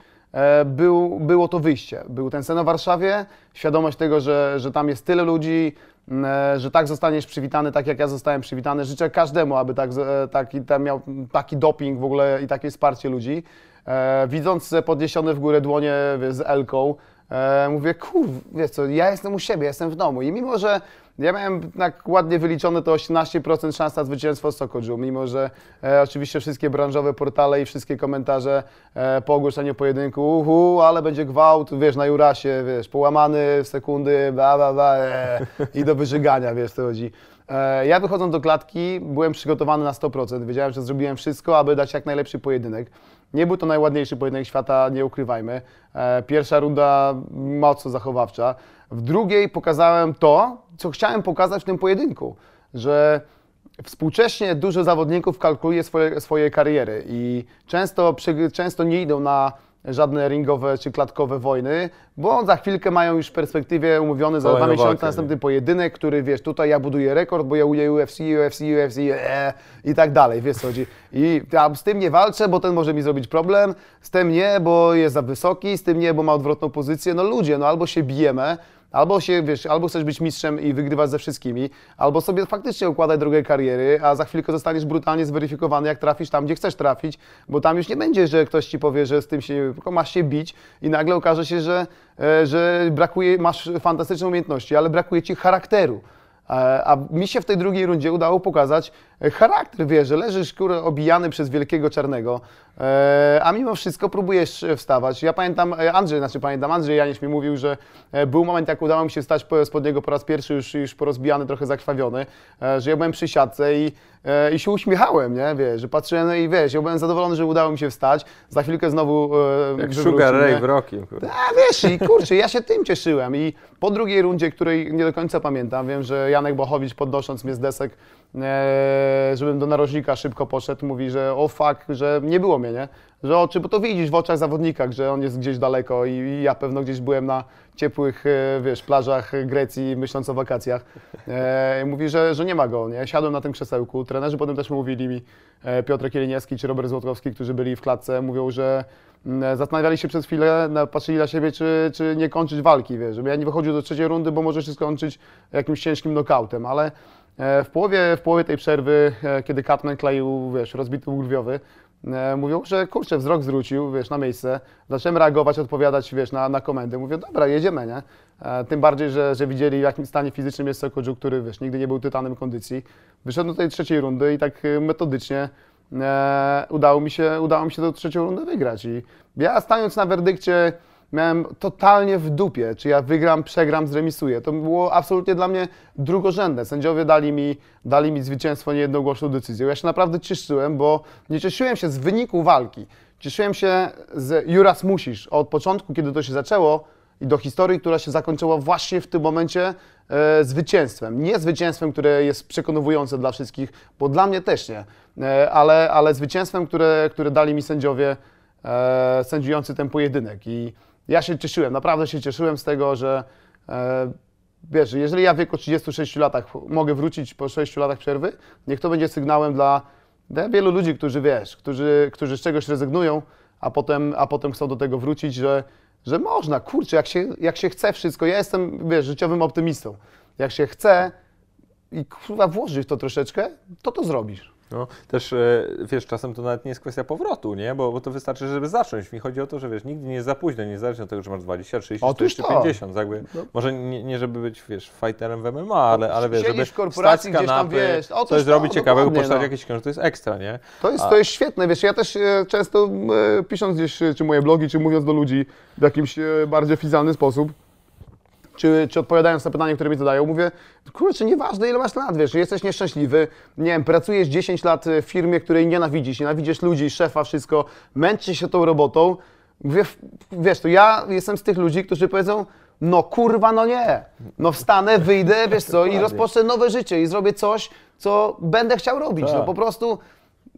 był, było to wyjście. Był ten sen o Warszawie, świadomość tego, że, że tam jest tyle ludzi, e, że tak zostaniesz przywitany, tak jak ja zostałem przywitany. Życzę każdemu, aby tak, e, taki, tam miał taki doping w ogóle i takie wsparcie ludzi. E, widząc podniesione w górę dłonie z Elką, e, mówię, kur, wiesz co, ja jestem u siebie, jestem w domu. I mimo, że ja miałem tak ładnie wyliczone to 18% szans na zwycięstwo Sokoju, mimo że e, oczywiście wszystkie branżowe portale i wszystkie komentarze e, po ogłoszeniu pojedynku, uhu, ale będzie gwałt, wiesz, na Jurasie, wiesz, połamany w sekundy, bla, bla, bla, e, i do wyżygania, wiesz, co chodzi. E, Ja wychodząc do klatki byłem przygotowany na 100%. Wiedziałem, że zrobiłem wszystko, aby dać jak najlepszy pojedynek. Nie był to najładniejszy pojedynek świata, nie ukrywajmy. E, Pierwsza runda mocno zachowawcza. W drugiej pokazałem to, co chciałem pokazać w tym pojedynku, że współcześnie dużo zawodników kalkuluje swoje, swoje kariery i często, często nie idą na żadne ringowe czy klatkowe wojny, bo za chwilkę mają już w perspektywie umówiony za dwa miesiące następny nie? pojedynek, który wiesz, tutaj ja buduję rekord, bo ja uję UFC, UFC, UFC e, i tak dalej, wiesz co chodzi. I ja z tym nie walczę, bo ten może mi zrobić problem, z tym nie, bo jest za wysoki, z tym nie, bo ma odwrotną pozycję. No ludzie, no albo się bijemy, Albo się, wiesz, albo chcesz być mistrzem i wygrywać ze wszystkimi, albo sobie faktycznie układaj drogę kariery, a za chwilkę zostaniesz brutalnie zweryfikowany, jak trafisz tam, gdzie chcesz trafić, bo tam już nie będzie, że ktoś ci powie, że z tym się, tylko masz się bić i nagle okaże się, że, e, że brakuje, masz fantastyczne umiejętności, ale brakuje ci charakteru. E, A mi się w tej drugiej rundzie udało pokazać charakter, wiesz, że leżysz kurę obijany przez wielkiego czarnego, e, a mimo wszystko próbujesz wstawać. Ja pamiętam, e, Andrzej, znaczy pamiętam, Andrzej Janisz mi mówił, że e, był moment, jak udało mi się wstać po- spod niego po raz pierwszy, już, już porozbijany, trochę zakrwawiony, że ja byłem przy siatce i, i się uśmiechałem, nie, wiesz, że patrzyłem no i wiesz, ja byłem zadowolony, że udało mi się wstać, za chwilkę znowu e, Jak Sugar Ray w Rockim. A wiesz, i kurczę, ja się tym cieszyłem. I po drugiej rundzie, której nie do końca pamiętam, wiem, że Janek Bochowicz podnosząc mnie z desek, żebym do narożnika szybko poszedł, mówi, że o fuck, że nie było mnie, nie? Że oczy, bo to widzisz w oczach zawodnika, że on jest gdzieś daleko i, i ja pewno gdzieś byłem na ciepłych, e, wiesz, plażach Grecji, myśląc o wakacjach. E, mówi, że, że nie ma go, nie? Siadłem na tym krzesełku. Trenerzy potem też mówili mi, e, Piotr Kieliniewski czy Robert Złotowski, którzy byli w klatce, mówią, że mm, zastanawiali się przez chwilę, patrzyli na siebie, czy, czy nie kończyć walki, wiesz, żeby ja nie wychodził do trzeciej rundy, bo może się skończyć jakimś ciężkim knockoutem, ale e, w połowie, w połowie tej przerwy, kiedy Katman kleił, wiesz, rozbity grwiowy, mówią, że kurczę, wzrok zwrócił, wiesz, na miejsce, zacząłem reagować, odpowiadać, wiesz, na, na komendy, mówię, dobra, jedziemy, nie? E, Tym bardziej, że, że widzieli, w jakim stanie fizycznym jest Sokodziu, który, wiesz, nigdy nie był tytanem kondycji. Wyszedłem do tej trzeciej rundy i tak e, metodycznie e, udało, mi się, udało mi się tę trzecią rundę wygrać. I ja stając na werdykcie miałem totalnie w dupie, czy ja wygram, przegram, zremisuję. To było absolutnie dla mnie drugorzędne. Sędziowie dali mi, dali mi zwycięstwo niejednogłośną decyzją. Ja się naprawdę cieszyłem, bo nie cieszyłem się z wyniku walki. Cieszyłem się z Juras Musisz od początku, kiedy to się zaczęło, i do historii, która się zakończyła właśnie w tym momencie e, zwycięstwem. Nie zwycięstwem, które jest przekonujące dla wszystkich, bo dla mnie też nie, e, ale, ale zwycięstwem, które, które dali mi sędziowie e, sędziujący ten pojedynek. I ja się cieszyłem, naprawdę się cieszyłem z tego, że e, wiesz, jeżeli ja w wieku 36 latach mogę wrócić po 6 latach przerwy, niech to będzie sygnałem dla, dla wielu ludzi, którzy wiesz, którzy, którzy z czegoś rezygnują, a potem, a potem chcą do tego wrócić, że, że można, kurczę, jak się, jak się chce wszystko. Ja jestem, wiesz, życiowym optymistą. Jak się chce i kurwa włożyć w to troszeczkę, to to zrobisz. No, też e, wiesz, czasem to nawet nie jest kwestia powrotu, nie? Bo, bo to wystarczy, żeby zacząć. Mi chodzi o to, że wiesz, nigdy nie jest za późno, niezależnie od tego, czy masz 20, 30, Otóż 40, to. 50. Jakby, No. Może nie, nie żeby być, wiesz, fighterem w MMA, ale, ale wiesz, żeby w korporacji, wstać z gdzieś tam, kanapy, wiesz, coś to, zrobić ciekawego, dokładnie, poczytać no. jakieś książki, to jest ekstra, nie? To jest, A- to jest świetne, wiesz, ja też e, często e, pisząc gdzieś, czy moje blogi, czy mówiąc do ludzi w jakimś bardziej oficjalny sposób, czy, czy odpowiadając na pytanie, które mi zadają, mówię, kurczę, nieważne ile masz lat, wiesz, jesteś nieszczęśliwy, nie wiem, pracujesz 10 lat w firmie, której nienawidzisz, nienawidzisz ludzi, szefa, wszystko, męczysz się tą robotą, mówię, wiesz, to ja jestem z tych ludzi, którzy powiedzą, no kurwa, no nie, no wstanę, wyjdę, wiesz co, i rozpocznę nowe życie i zrobię coś, co będę chciał robić, no Tak. po prostu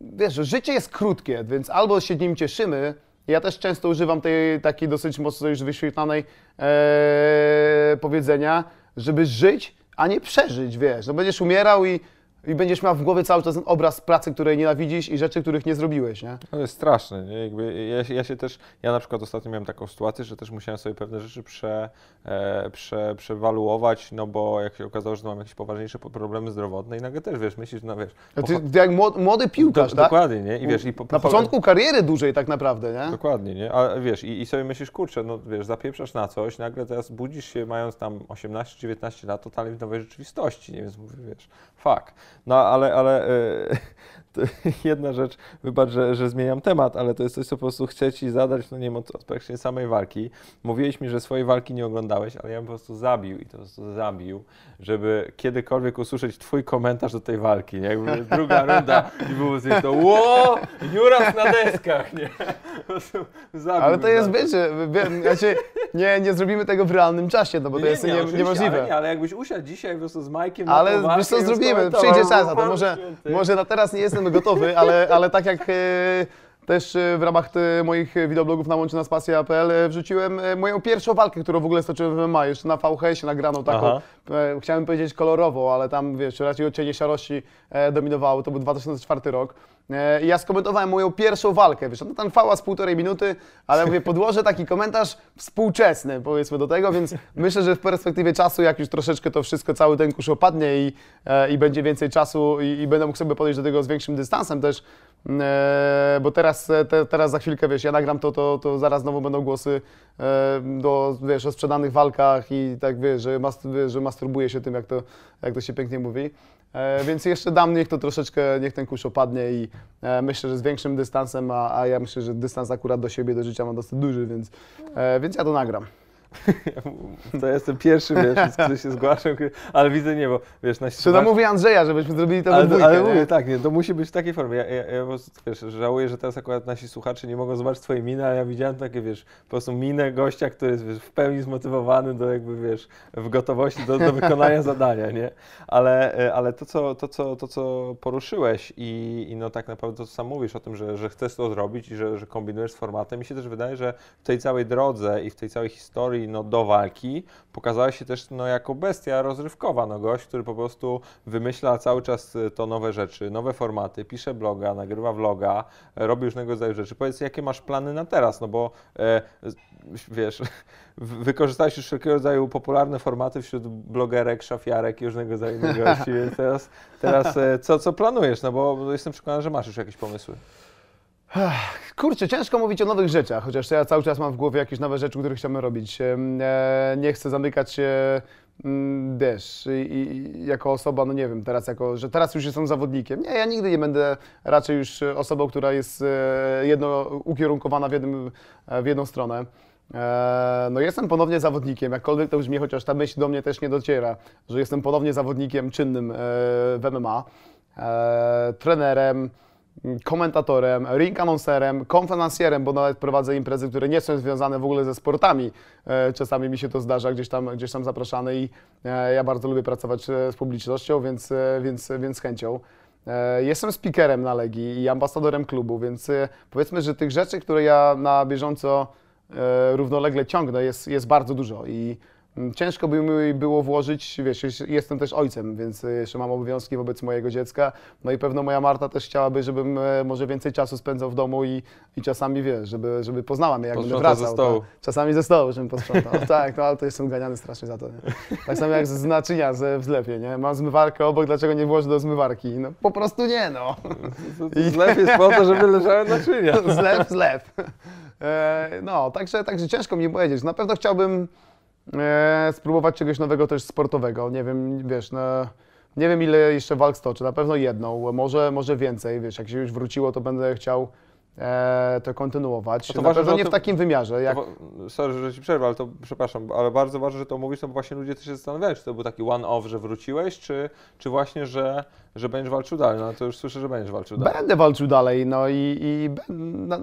wiesz, życie jest krótkie, więc albo się nim cieszymy. Ja też często używam tej takiej dosyć mocno już wyświetlanej e, powiedzenia, żeby żyć, a nie przeżyć, wiesz. No będziesz umierał i, i będziesz miał w głowie cały czas ten obraz pracy, której nienawidzisz i rzeczy, których nie zrobiłeś, nie? To jest straszne, nie? Jakby ja, się- ja się też, ja na przykład ostatnio miałem taką sytuację, że też musiałem sobie pewne rzeczy prze, e, prze, przewaluować, no bo jak się okazało, że mam jakieś poważniejsze po- problemy zdrowotne i nagle też, wiesz, myślisz, no wiesz... Ty, ty jak młody, piłkarz, Do- tak? Dokładnie, nie? I wiesz, i po, Na pocha- początku kariery dłużej tak naprawdę, nie? Dokładnie, nie? A wiesz, i, i sobie myślisz, kurczę, no wiesz, zapieprzasz na coś, nagle teraz budzisz się mając tam 18-19 lat totalnie w nowej rzeczywistości, nie? Więc mówię, wiesz, fuck. No ale, ale to jedna rzecz, wybacz, że, że zmieniam temat, ale to jest coś, co po prostu chcę Ci zadać, no nie wiem, od praktycznie samej walki. Mówiłeś mi, że swojej walki nie oglądałeś, ale ja bym po prostu zabił i to po prostu zabił, żeby kiedykolwiek usłyszeć Twój komentarz do tej walki, nie? Jakby druga runda i było coś to, ło, Juras na deskach, nie? Po prostu zabił Ale to jest, wiecie, wie- znaczy, nie, nie zrobimy tego w realnym czasie, no bo to jest nie, oczywiście, niemożliwe. Ale, nie, ale jakbyś usiadł dzisiaj po prostu z Majkiem Ale wiesz co zrobimy, przyjdzie czas na to. Może, może na teraz nie jestem gotowy, ale, ale tak jak e, też e, w ramach te, moich wideoblogów na łączy nas pasja.pl e, wrzuciłem e, moją pierwszą walkę, którą w ogóle stoczyłem w MMA, jeszcze na VHS nagraną taką, Aha. e, chciałem powiedzieć kolorową, ale tam wiesz, raczej odcienie szarości e, dominowało, to był 2004 rok. E, ja skomentowałem moją pierwszą walkę, wiesz, no tam trwała z półtorej minuty, ale mówię, podłożę taki komentarz współczesny, powiedzmy do tego, więc myślę, że w perspektywie czasu, jak już troszeczkę to wszystko, cały ten kurz opadnie i, e, i będzie więcej czasu i, i będę mógł sobie podejść do tego z większym dystansem też, e, bo teraz, te, teraz za chwilkę, wiesz, ja nagram to, to, to zaraz znowu będą głosy do, wiesz, o sprzedanych walkach i tak, wiesz, że, mas, wiesz, że masturbuje się tym, jak to, jak to się pięknie mówi. E, więc jeszcze dam, niech to troszeczkę, niech ten kurz opadnie i e, myślę, że z większym dystansem, a, a ja myślę, że dystans akurat do siebie, do życia mam dosyć duży, więc, e, więc ja to nagram. To jestem pierwszy, wiesz, który się zgłaszał, ale widzę nie, bo wiesz, nasi Czy to mówi Andrzeja, żebyśmy zrobili to ale, dwójkę, ale mówię, tak, nie, to musi być w takiej formie. Ja, ja, ja po prostu, wiesz, żałuję, że teraz akurat nasi słuchacze nie mogą zobaczyć twojej miny, a ja widziałem takie, wiesz, po prostu minę gościa, który jest wiesz, w pełni zmotywowany do jakby, wiesz, w gotowości do, do wykonania zadania, nie? Ale, e, ale to, co, to, co, to, co poruszyłeś i, i no tak naprawdę to, co sam mówisz o tym, że, że chcesz to zrobić i że, że kombinujesz z formatem, mi się też wydaje, że w tej całej drodze i w tej całej historii no, do walki pokazałeś się też no, jako bestia rozrywkowa, no gość, który po prostu wymyśla cały czas y, to nowe rzeczy, nowe formaty, pisze bloga, nagrywa vloga, e, robi różnego rodzaju rzeczy. Powiedz, jakie masz plany na teraz, no bo e, wiesz, wykorzystałeś już wszelkiego rodzaju popularne formaty wśród blogerek, szafiarek i różnego rodzaju gości, więc teraz, teraz e, co, co planujesz, no bo jestem przekonany, że masz już jakieś pomysły. Kurczę, ciężko mówić o nowych rzeczach, chociaż ja cały czas mam w głowie jakieś nowe rzeczy, które chciałbym robić. E, nie chcę zamykać się, mm, i, jako osoba, no nie wiem, teraz jako, że teraz już jestem zawodnikiem. Nie, ja nigdy nie będę raczej już osobą, która jest e, jedno, ukierunkowana w, jednym, e, w jedną stronę. No jestem ponownie zawodnikiem, jakkolwiek to brzmi, chociaż ta myśl do mnie też nie dociera, że jestem ponownie zawodnikiem czynnym w MMA, trenerem, komentatorem, ring announcerem, konferencjerem, bo nawet prowadzę imprezy, które nie są związane w ogóle ze sportami. E, Czasami mi się to zdarza, gdzieś tam, gdzieś tam zapraszany i e, ja bardzo lubię pracować e, z publicznością, więc, więc, więc z chęcią. Jestem speakerem na Legii i ambasadorem klubu, więc powiedzmy, że tych rzeczy, które ja na bieżąco równolegle ciągnę, jest, jest bardzo dużo i ciężko by mi było włożyć, wiesz, jestem też ojcem, więc e, jeszcze mam obowiązki wobec mojego dziecka, no i pewno moja Marta też chciałaby, żebym e, może więcej czasu spędzał w domu i, i czasami, wiesz, żeby, żeby poznała mnie, jak będę Posprzątał ze wracał. stołu. tak. Czasami ze stołu, żebym posprzątał. tak, no ale to jestem ganiany strasznie za to, nie? Tak samo jak z naczynia ze- w zlepie, nie? Mam zmywarkę obok, dlaczego nie włożę do zmywarki? No po prostu nie, no. Zlew jest po to, żeby leżały naczynia. Zlew, zlew. E, No, także, także ciężko mi powiedzieć. Na pewno chciałbym e, spróbować czegoś nowego też sportowego. Nie wiem, wiesz, no, nie wiem ile jeszcze walk stoczę. Na pewno jedną, może, może więcej. Wiesz, jak się już wróciło, to będę chciał e, to kontynuować. To Na ważne, pewno nie w takim wymiarze. Jak, To Sorry, że ci przerwę, ale to przepraszam, ale bardzo ważne, że to mówisz, no bo właśnie ludzie też się zastanawiają, czy to był taki one-off, że wróciłeś, czy, czy właśnie, że, że będziesz walczył dalej. No to już słyszę, że będziesz walczył dalej. Będę walczył dalej, no i, i na,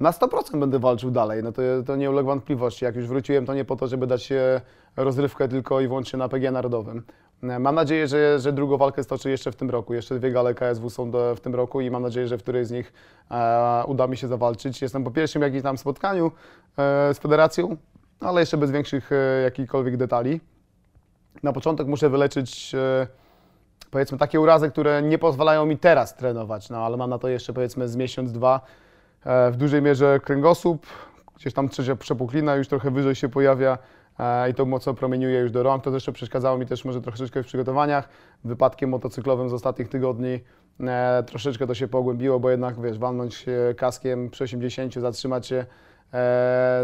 na 100% będę walczył dalej, no to, to nie ulega wątpliwości. Jak już wróciłem, to nie po to, żeby dać się rozrywkę tylko i wyłącznie na PG Narodowym. E, Mam nadzieję, że, że drugą walkę stoczę jeszcze w tym roku. Jeszcze dwie gale KSW są do, w tym roku i mam nadzieję, że w którejś z nich e, uda mi się zawalczyć. Jestem po pierwszym jakimś tam spotkaniu e, z federacją, ale jeszcze bez większych e, jakichkolwiek detali. Na początek muszę wyleczyć e, powiedzmy takie urazy, które nie pozwalają mi teraz trenować, no ale mam na to jeszcze powiedzmy z miesiąc, dwa. E, W dużej mierze kręgosłup, gdzieś tam trzecia przepuklina już trochę wyżej się pojawia e, i to mocno promieniuje już do rąk. To zresztą przeszkadzało mi też może troszeczkę w przygotowaniach. Wypadkiem motocyklowym z ostatnich tygodni e, troszeczkę to się pogłębiło, bo jednak wiesz, walnąć kaskiem przy 80, zatrzymać się,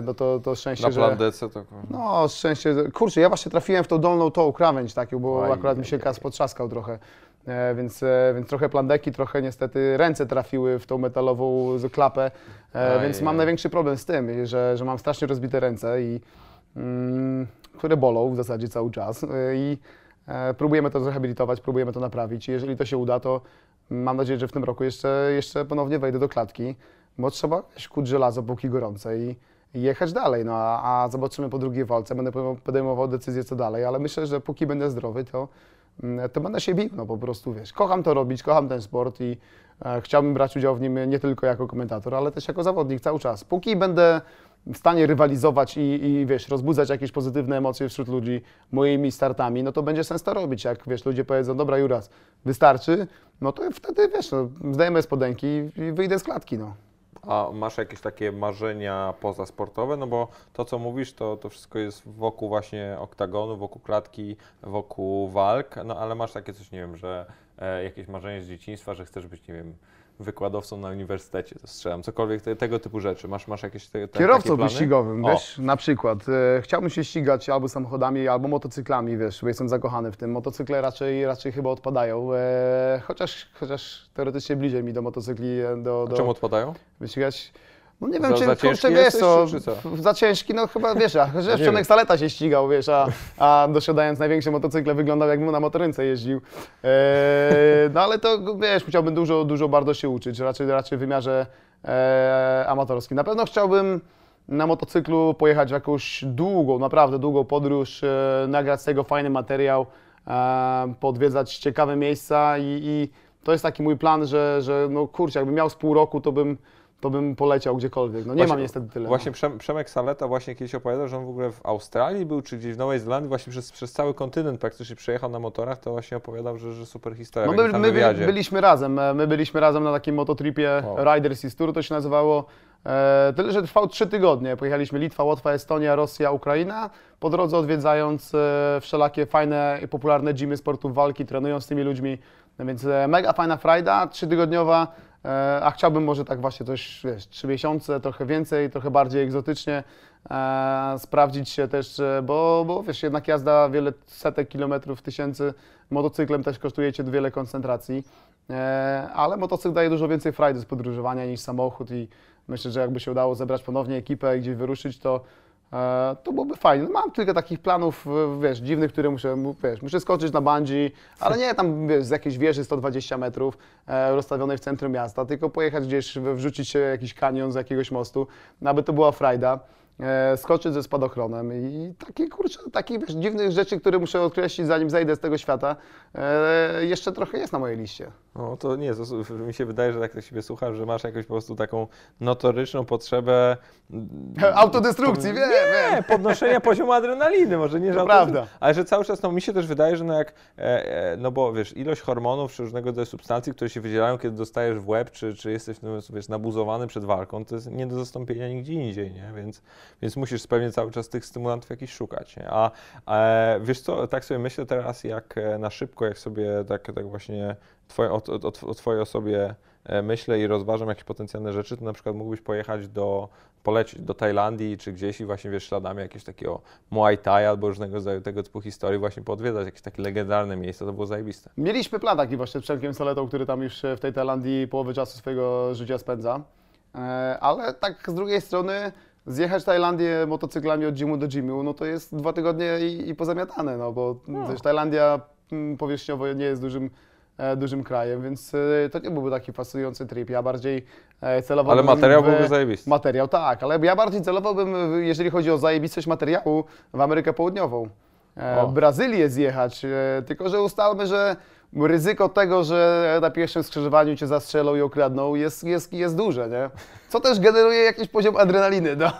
no to, to szczęście, Na że... plan D, co to? No, szczęście. Kurczę, ja właśnie trafiłem w tą dolną tą krawędź taką, bo Aj, akurat mi się kas potrzaskał trochę. E, więc, e, więc trochę plandeki, trochę niestety ręce trafiły w tą metalową klapę, e, Aj, więc mam aj. największy problem z tym, że, że mam strasznie rozbite ręce i mm, które bolą w zasadzie cały czas. I próbujemy to zrehabilitować, próbujemy to naprawić. I jeżeli to się uda, to mam nadzieję, że w tym roku jeszcze, jeszcze ponownie wejdę do klatki, bo trzeba kuć żelazo póki gorące i, jechać dalej. No a, a zobaczymy po drugiej walce, będę podejmował decyzję co dalej, ale myślę, że póki będę zdrowy, to to będę się bił, no po prostu, wiesz, kocham to robić, kocham ten sport i e, chciałbym brać udział w nim nie tylko jako komentator, ale też jako zawodnik cały czas. Póki będę w stanie rywalizować i, i wiesz, rozbudzać jakieś pozytywne emocje wśród ludzi moimi startami, no to będzie sens to robić. Jak wiesz, ludzie powiedzą, dobra Juras, wystarczy, no to wtedy wiesz, no, zdejmę spodenki i wyjdę z klatki, no. A masz jakieś takie marzenia pozasportowe? No bo to, co mówisz, to, to wszystko jest wokół właśnie oktagonu, wokół klatki, wokół walk, no ale masz takie coś, nie wiem, że e, jakieś marzenie z dzieciństwa, że chcesz być, nie wiem, wykładowcą na uniwersytecie, to strzelam, cokolwiek te, tego typu rzeczy. Masz, masz jakieś te, te, Kierowcą wyścigowym, O. wiesz, na przykład. E, chciałbym się ścigać albo samochodami, albo motocyklami, wiesz, bo jestem zakochany w tym. Motocykle raczej, raczej chyba odpadają, e, chociaż, chociaż teoretycznie bliżej mi do motocykli, e, do, do czemu odpadają? wyścigać. No nie wiem, Za- czy za kurczę, wiesz co, za ciężki, no chyba wiesz, a że wiem. Wczonek Saleta się ścigał, wiesz, a, a dosiadając największe motocykle wyglądał jakby na motorynce jeździł. E, no ale to wiesz, musiałbym dużo, dużo bardzo się uczyć, raczej, raczej w wymiarze e, amatorskim. Na pewno chciałbym na motocyklu pojechać w jakąś długą, naprawdę długą podróż, e, nagrać z tego fajny materiał, e, podwiedzać ciekawe miejsca i, i to jest taki mój plan, że, że no kurczę, jakbym miał z pół roku, to bym, to bym poleciał gdziekolwiek. No nie Właśnie- mam niestety tyle. Właśnie Przem, Przemek Saleta właśnie kiedyś opowiadał, że on w ogóle w Australii był, czy gdzieś w Nowej Zelandii, właśnie przez, przez cały kontynent praktycznie przejechał na motorach, to właśnie opowiadał, że, że super historia No my, my byliśmy razem, e, my byliśmy razem na takim mototripie Wow. Riders East Tour, to się nazywało. E, tyle, że trwał trzy tygodnie. Pojechaliśmy Litwa, Łotwa, Estonia, Rosja, Ukraina. Po drodze odwiedzając e, wszelakie fajne i popularne gymy sportów walki, trenując z tymi ludźmi. No więc e, mega fajna frajda, trzytygodniowa. E, a chciałbym może tak właśnie coś, wiesz, trzy miesiące, trochę więcej, trochę bardziej egzotycznie e, sprawdzić się też, e, bo, bo wiesz, jednak jazda wiele setek kilometrów, tysięcy motocyklem też kosztuje Cię wiele koncentracji, e, ale motocykl daje dużo więcej frajdy z podróżowania niż samochód i myślę, że jakby się udało zebrać ponownie ekipę i gdzieś wyruszyć, to e, to byłoby fajnie. No, mam kilka takich planów, e, wiesz, dziwnych, które muszę, mu- wiesz, muszę skoczyć na bungee, ale nie tam, wiesz, z jakiejś wieży 120 metrów e, rozstawionej w centrum miasta, tylko pojechać gdzieś, wrzucić się jakiś kanion z jakiegoś mostu, aby to była frajda. E, skoczyć ze spadochronem i takie, kurczę, takich wiesz, dziwnych rzeczy, które muszę określić, zanim zejdę z tego świata, e, jeszcze trochę jest na mojej liście. No to nie, to, mi się wydaje, że tak to siebie słuchasz, że masz jakąś po prostu taką notoryczną potrzebę... Autodestrukcji, wiem, Nie, wiem. podnoszenia poziomu adrenaliny, może nie, że prawda. ale że cały czas, no mi się też wydaje, że no jak, e, no bo wiesz, ilość hormonów czy różnego rodzaju substancji, które się wydzielają, kiedy dostajesz w łeb, czy, czy jesteś, no, wiesz, nabuzowany przed walką, to jest nie do zastąpienia nigdzie indziej, nie? Więc, więc musisz pewnie cały czas tych stymulantów jakichś szukać, nie? A e, wiesz co, tak sobie myślę teraz, jak e, na szybko, jak sobie tak, tak właśnie twoje, o, o, o twojej osobie e, myślę i rozważam jakieś potencjalne rzeczy, to na przykład mógłbyś pojechać do, polecieć do Tajlandii czy gdzieś i właśnie wiesz, śladami jakiegoś takiego Muay Thai albo różnego rodzaju tego typu historii właśnie poodwiedzać jakieś takie legendarne miejsca, to było zajebiste. Mieliśmy plan taki właśnie z Przemkiem Soletą, który tam już w tej Tajlandii połowę czasu swojego życia spędza. E, Ale tak z drugiej strony zjechać Tajlandię motocyklami od gymu do gymu, no to jest dwa tygodnie i, i pozamiatane, no bo też Tajlandia mm, powierzchniowo nie jest dużym, e, dużym krajem, więc e, to nie byłby taki fascynujący trip. Ja bardziej e, Ale celowałbym materiał w- byłby zajebisty. Materiał, tak, ale ja bardziej celowałbym, jeżeli chodzi o zajebistość materiału, w Amerykę Południową. O. Brazylię zjechać, tylko że ustalmy, że ryzyko tego, że na pierwszym skrzyżowaniu cię zastrzelą i okradną jest, jest, jest duże, nie? Co też generuje jakiś poziom adrenaliny do,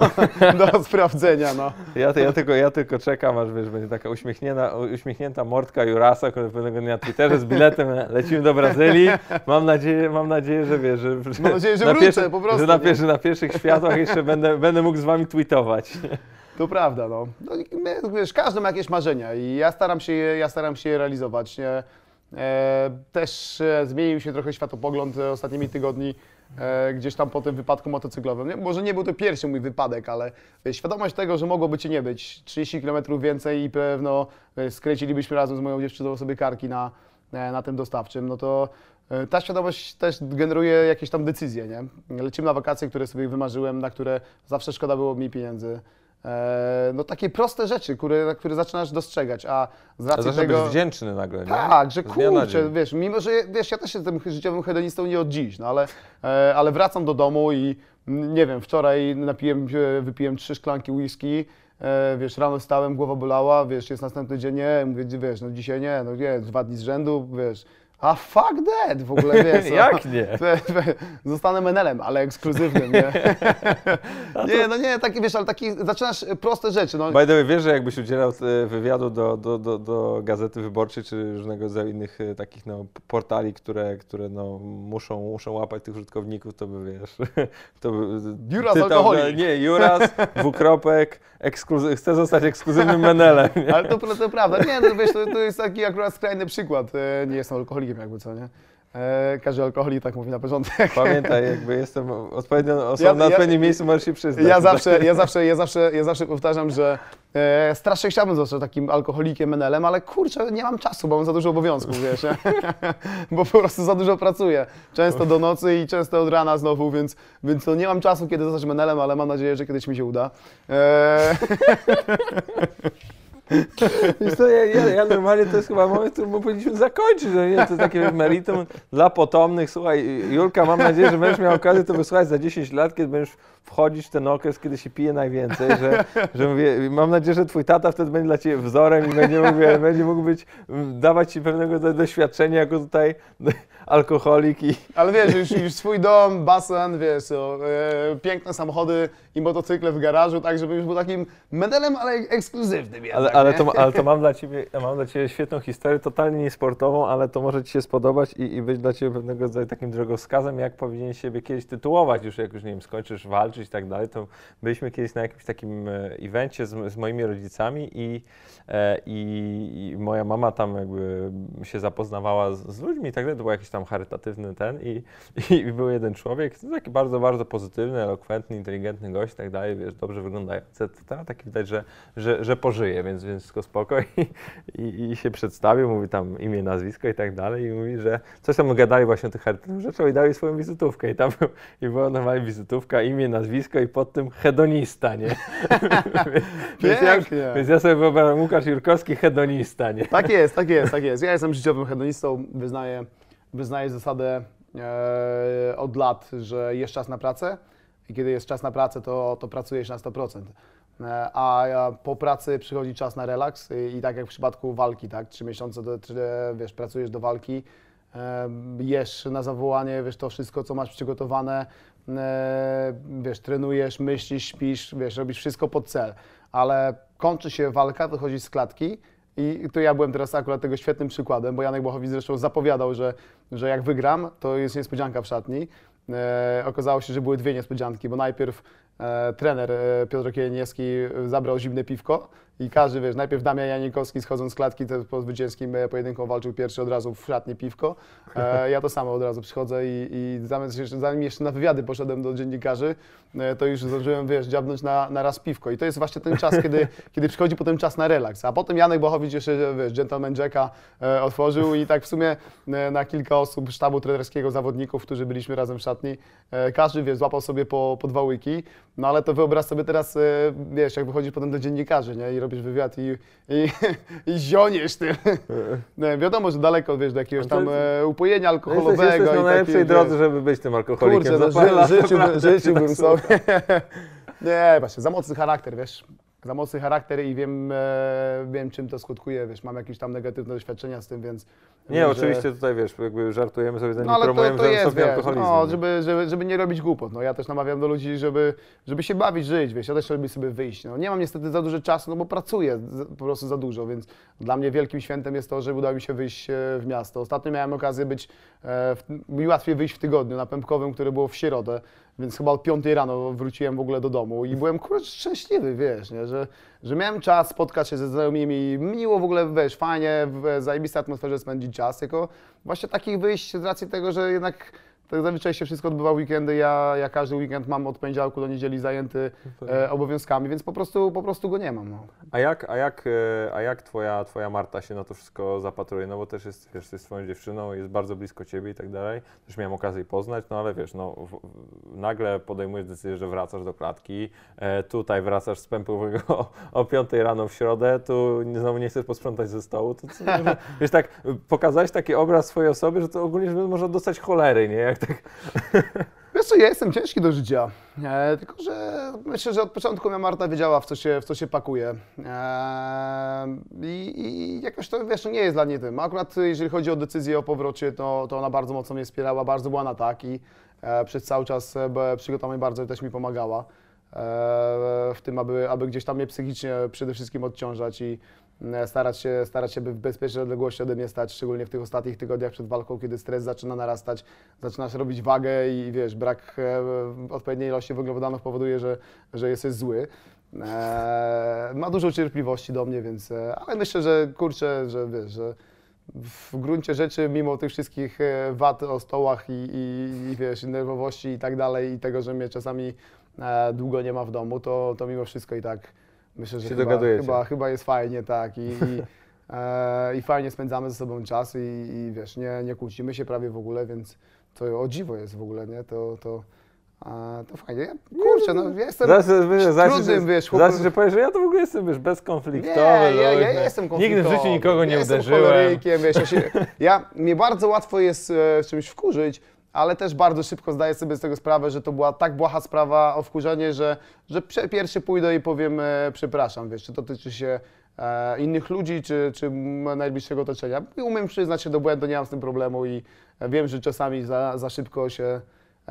do sprawdzenia, no. Ja, ja, tylko, ja tylko czekam, aż wiesz, będzie taka uśmiechnięta, uśmiechnięta mordka Jurasa, który pewnego dnia na Twitterze z biletem lecimy do Brazylii. Mam nadzieję, mam nadzieję że wiesz, że, Mam nadzieję, że na wrócę, pierwszy- po prostu, Że na, na pierwszych światłach jeszcze będę, będę mógł z wami tweetować. To prawda, no. no my, wiesz, każdy ma jakieś marzenia i ja staram się je, ja staram się je realizować. Nie? E, też e, zmienił się trochę światopogląd e, ostatnimi tygodni, gdzieś tam po tym wypadku motocyklowym. Może nie był to pierwszy mój wypadek, ale świadomość tego, że mogłoby cię nie być, 30 km więcej i pewno skręcilibyśmy razem z moją dziewczyną sobie karki na, na tym dostawczym, no to ta świadomość też generuje jakieś tam decyzje, nie? Lecimy na wakacje, które sobie wymarzyłem, na które zawsze szkoda było mi pieniędzy. E, no takie proste rzeczy, które, które zaczynasz dostrzegać, a z racji Zawsze tego... być wdzięczny nagle, nie? Tak, że kurczę, wiesz, mimo że wiesz, ja też jestem życiowym hedonistą nie od dziś, no ale, e, ale wracam do domu i mm, nie wiem, wczoraj napiłem, się- wypiłem trzy szklanki whisky, e, wiesz, rano stałem, głowa bolała, wiesz, jest następny dzień, nie, mówię, wiesz, no dzisiaj nie, no nie, dwa dni z rzędu, wiesz, a fuck that, w ogóle, wiesz. no. Jak nie? Zostanę menelem, ale ekskluzywnym, nie? Nie, no nie, taki, wiesz, ale taki, zaczynasz proste rzeczy, no. By the way, wiesz, że jakbyś udzielał e, wywiadu do, do, do, do Gazety Wyborczej, czy różnego rodzaju innych e, takich no, portali, które, które no, muszą, muszą łapać tych użytkowników, to by, wiesz, to by... Juras alkoholik. Nie, Juras, dwukropek, ekskluzy- chce zostać ekskluzywnym menelem. nie? Ale to, to prawda. Nie, no wiesz, to, to jest taki akurat skrajny przykład. Nie jestem alkoholikiem jakby, co nie? E, Każdy alkoholik tak mówi na początek. Pamiętaj, jakby jestem odpowiednią osobą Ja- na ja- odpowiednim miejscu, możesz się przyznać. Ja zawsze, ja zawsze, ja zawsze, ja zawsze powtarzam, że e, strasznie chciałbym zostać takim alkoholikiem, menelem, ale kurczę, nie mam czasu, bo mam za dużo obowiązków, wiesz, bo po prostu za dużo pracuję. Często do nocy i często od rana znowu, więc, więc no nie mam czasu, kiedy zostać menelem, ale mam nadzieję, że kiedyś mi się uda. E, Ja, ja, ja normalnie to jest chyba moment, który my powinniśmy zakończyć. No nie? To takie meritum dla potomnych. Słuchaj, Julka, mam nadzieję, że będziesz miał okazję to wysłuchać za 10 lat, kiedy będziesz wchodzić w ten okres, kiedy się pije najwięcej, że, że mówię, mam nadzieję, że twój tata wtedy będzie dla ciebie wzorem i będzie mógł, będzie mógł być, dawać ci pewnego do- doświadczenia jako tutaj alkoholik i Ale wiesz, już, już swój dom, basen, wiesz, o, e, piękne samochody i motocykle w garażu, tak żeby już był takim medelem, ale ekskluzywnym jednak, Ale, ale, to, ale to mam dla ciebie, mam dla ciebie świetną historię, totalnie niesportową, ale to może ci się spodobać i, i być dla ciebie pewnego rodzaju takim drogowskazem, jak powinien siebie kiedyś tytułować, już jak już nie wiem, skończysz walczyć i tak dalej. To byliśmy kiedyś na jakimś takim e, evencie z, z moimi rodzicami i, e, i, i moja mama tam jakby się zapoznawała z, z ludźmi i tak dalej. To był jakiś tam charytatywny ten i, i był jeden człowiek, taki bardzo, bardzo pozytywny, elokwentny, inteligentny gość i tak dalej, wiesz, dobrze wyglądający. Taki widać, że, że, że pożyje, więc, więc wszystko spoko i, i, i się przedstawił, mówi tam imię, nazwisko i tak dalej i mówi, że coś tam gadali właśnie o tych charytatywnych rzeczach i dali swoją wizytówkę i tam był, i była normalnie wizytówka, imię, nazwisko i pod tym hedonista, nie? więc, ja, więc ja sobie wyobrażam Łukasz Jurkowski, hedonista, nie? Tak jest, tak jest, tak jest. Ja jestem życiowym hedonistą, wyznaję, wyznaję zasadę e, od lat, że jest czas na pracę i kiedy jest czas na pracę, to, to pracujesz na 100%. E, A ja po pracy przychodzi czas na relaks i, tak jak w przypadku walki, tak, trzy miesiące, do, wiesz, pracujesz do walki, e, jesz na zawołanie, wiesz, to wszystko, co masz przygotowane, e, wiesz, trenujesz, myślisz, śpisz, wiesz, robisz wszystko pod cel, ale kończy się walka, wychodzisz z klatki i tu ja byłem teraz akurat tego świetnym przykładem, bo Janek Bochowicz zresztą zapowiadał, że, że jak wygram, to jest niespodzianka w szatni. E, okazało się, że były dwie niespodzianki, bo najpierw e, trener e, Piotr Kielniewski zabrał zimne piwko i każdy, wiesz, najpierw Damian Janikowski schodząc z klatki to po zwycięskim e, pojedynku walczył pierwszy od razu w szatni piwko. E, ja to samo od razu przychodzę i, i zamiast jeszcze, zanim jeszcze na wywiady poszedłem do dziennikarzy, e, to już zdążyłem, wiesz, dziabnąć na, na raz piwko. I to jest właśnie ten czas, kiedy, kiedy przychodzi potem czas na relaks. A potem Janek Bochowicz jeszcze, wiesz, Gentleman Jacka e, otworzył i tak w sumie e, na kilka osób sztabu trenerskiego, zawodników, którzy byliśmy razem w szatni, e, każdy, wiesz, złapał sobie po, po dwa łyki, no ale to wyobraź sobie teraz, wiesz, jak wychodzisz potem do dziennikarzy, nie, i robisz wywiad i, i, i zioniesz tym. Nie, wiadomo, że daleko, wiesz, do jakiegoś No tam e, upojenia Jesteś, alkoholowego jesteś na i najlepszej drodze, wiesz, żeby być tym alkoholikiem. Kurczę, no, ży, życzyłbym, życzyłbym sobie. Nie, właśnie, za mocny charakter, wiesz. Za mocny charakter i wiem, e, wiem czym to skutkuje, wiesz, mam jakieś tam negatywne doświadczenia z tym, więc... Nie, wiem, że- oczywiście tutaj wiesz, jakby żartujemy sobie, No ale promujemy to jest, wiesz, alkoholizmu. no, żeby, żeby, żeby nie robić głupot. No, ja też namawiam do ludzi, żeby, żeby się bawić, żyć, wiesz, ja też lubię sobie wyjść. No, nie mam niestety za dużo czasu, no bo pracuję po prostu za dużo, więc dla mnie wielkim świętem jest to, że udało mi się wyjść e, w miasto. Ostatnio miałem okazję być, e, w, mi łatwiej wyjść w tygodniu na Pępkowym, które było w środę, więc chyba o 5 rano wróciłem w ogóle do domu i byłem kurczę szczęśliwy, wiesz, nie? Że, że miałem czas spotkać się ze znajomymi, miło w ogóle, wiesz, fajnie, w zajebistej atmosferze spędzić czas, tylko właśnie takich wyjść z racji tego, że jednak tak zazwyczaj się wszystko odbywa weekendy, ja, ja każdy weekend mam od poniedziałku do niedzieli zajęty e, obowiązkami, więc po prostu, po prostu go nie mam. No. A jak, a jak, e, a jak twoja, twoja Marta się na to wszystko zapatruje? No bo też jest, wiesz, jest twoją dziewczyną, jest bardzo blisko ciebie i tak dalej. Też miałem okazję jej poznać, no ale wiesz, no w, nagle podejmujesz decyzję, że wracasz do klatki, e, tutaj wracasz z pępowego o, o 5 rano w środę, tu znowu nie chcesz posprzątać ze stołu, to co, wiesz, tak, pokazałeś taki obraz swojej osoby, że to ogólnie że można dostać cholery, nie? Jak tak, Wiesz co, ja jestem ciężki do życia, e, tylko że myślę, że od początku moja Marta wiedziała, w co się, w co się pakuje. E, i, I jakoś to, wiesz, nie jest dla niej tym. Akurat jeżeli chodzi o decyzję o powrocie, to, to ona bardzo mocno mnie wspierała, bardzo była na tak i e, przez cały czas e, przygotowań bardzo też mi pomagała. E, w tym, aby, aby gdzieś tam mnie psychicznie przede wszystkim odciążać i starać się, starać się by w bezpiecznej odległości ode mnie stać, szczególnie w tych ostatnich tygodniach przed walką, kiedy stres zaczyna narastać, zaczynasz robić wagę i wiesz, brak e, odpowiedniej ilości węglowodanów powoduje, że, że jesteś zły. E, ma dużo cierpliwości do mnie, więc, e, ale myślę, że kurczę, że wiesz, że w gruncie rzeczy, mimo tych wszystkich e, wad o stołach i, i, i wiesz, nerwowości i tak dalej, i tego, że mnie czasami e, długo nie ma w domu, to, to mimo wszystko i tak myślę, że chyba, chyba, chyba jest fajnie, tak. I, i, e, i fajnie spędzamy ze sobą czas i, i wiesz, nie, nie kłócimy się prawie w ogóle, więc to o dziwo jest w ogóle, nie? To, to, a, to fajnie. Ja, kurczę, no ja jestem Zaraz, wiesz, zaraz, trudnym, że, wiesz, zaraz, chłopem. że powiesz, że ja to w ogóle jestem, wiesz, bezkonfliktowy. Nie, ja, ja jestem Nigdy w konfliktowy. życiu nikogo nie ja jestem uderzyłem. cholerykiem, wiesz, ja, się, ja, mnie bardzo łatwo jest e, czymś wkurzyć, ale też bardzo szybko zdaję sobie z tego sprawę, że to była tak błaha sprawa o wkurzenie, że, że pierwszy pójdę i powiem e, przepraszam, wiesz, czy to tyczy się e, innych ludzi, czy, czy najbliższego otoczenia. I umiem przyznać się do błędu, nie mam z tym problemu i e, wiem, że czasami za, za szybko się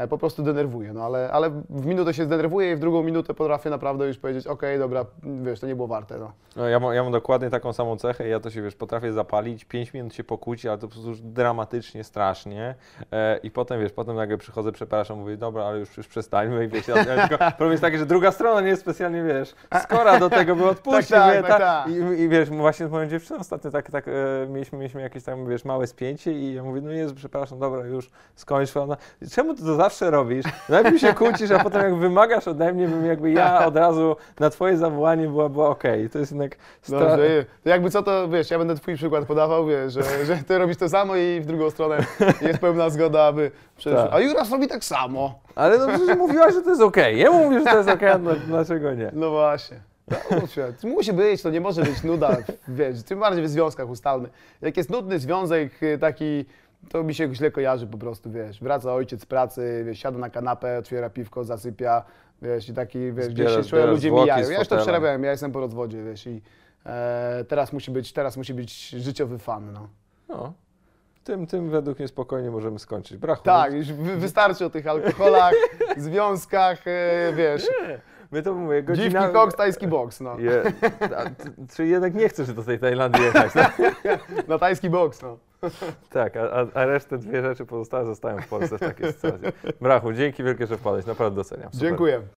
po prostu denerwuję, no ale, ale w minutę się zdenerwuję i w drugą minutę potrafię naprawdę już powiedzieć, okej, dobra, wiesz, to nie było warte, no. No, ja, mam, ja mam dokładnie taką samą cechę. Ja to się, wiesz, potrafię zapalić, 5 minut się pokłócić, ale to po prostu już dramatycznie, strasznie. E, I potem, wiesz, potem nagle przychodzę, przepraszam, mówię, dobra, ale już, już przestańmy. I wiesz, ja, tylko, problem jest taki, że druga strona nie jest specjalnie, wiesz, skora do tego, by odpuścić. Tak, tak, tak, tak. I, I wiesz, właśnie z moją dziewczyną ostatnio tak, tak e, mieliśmy, mieliśmy jakieś tam, wiesz, małe spięcie i ja mówię, no Jezu, przepraszam, dobra, już skończ. Ona, czemu to zawsze robisz? Najpierw się kłócisz, a potem jak wymagasz ode mnie, bym jakby ja od razu na twoje zawołanie była, była okej. To jest jednak stra- Dobrze, to jakby co to, wiesz, ja będę twój przykład podawał, wiesz, że, że ty robisz to samo i w drugą stronę jest pełna zgoda, aby przecież, Tak. a Juras robi tak samo. Ale no przecież mówiłaś, że to jest okej. Jemu mówisz, że to jest okej, no dlaczego nie? No właśnie. No, musi być, to nie może być nuda, wiesz, tym bardziej w związkach ustalmy. Jak jest nudny związek y, taki, to mi się źle kojarzy po prostu, wiesz, wraca ojciec z pracy, wiesz, siada na kanapę, otwiera piwko, zasypia, wiesz, i taki, wiesz, Zbiera- gdzieś się ludzie mijają. Ja już to przerabiałem, ja jestem po rozwodzie, wiesz, i e, teraz musi być, teraz musi być życiowy fan, no. No. Tym, tym według mnie spokojnie możemy skończyć. Brachu. Tak, już wy, wystarczy o tych alkoholach, związkach, e, wiesz, my to mówię, godzina... dziwki koks, tajski boks, no. Je, a, ty, czy jednak nie chcesz do tej Tajlandii jechać, tak? Na tajski boks, no. Tak, a, a- a resztę dwie rzeczy pozostałe zostają w Polsce w takiej sytuacji. Brachu, dzięki wielkie, że wpadłeś, naprawdę doceniam. Super. Dziękuję.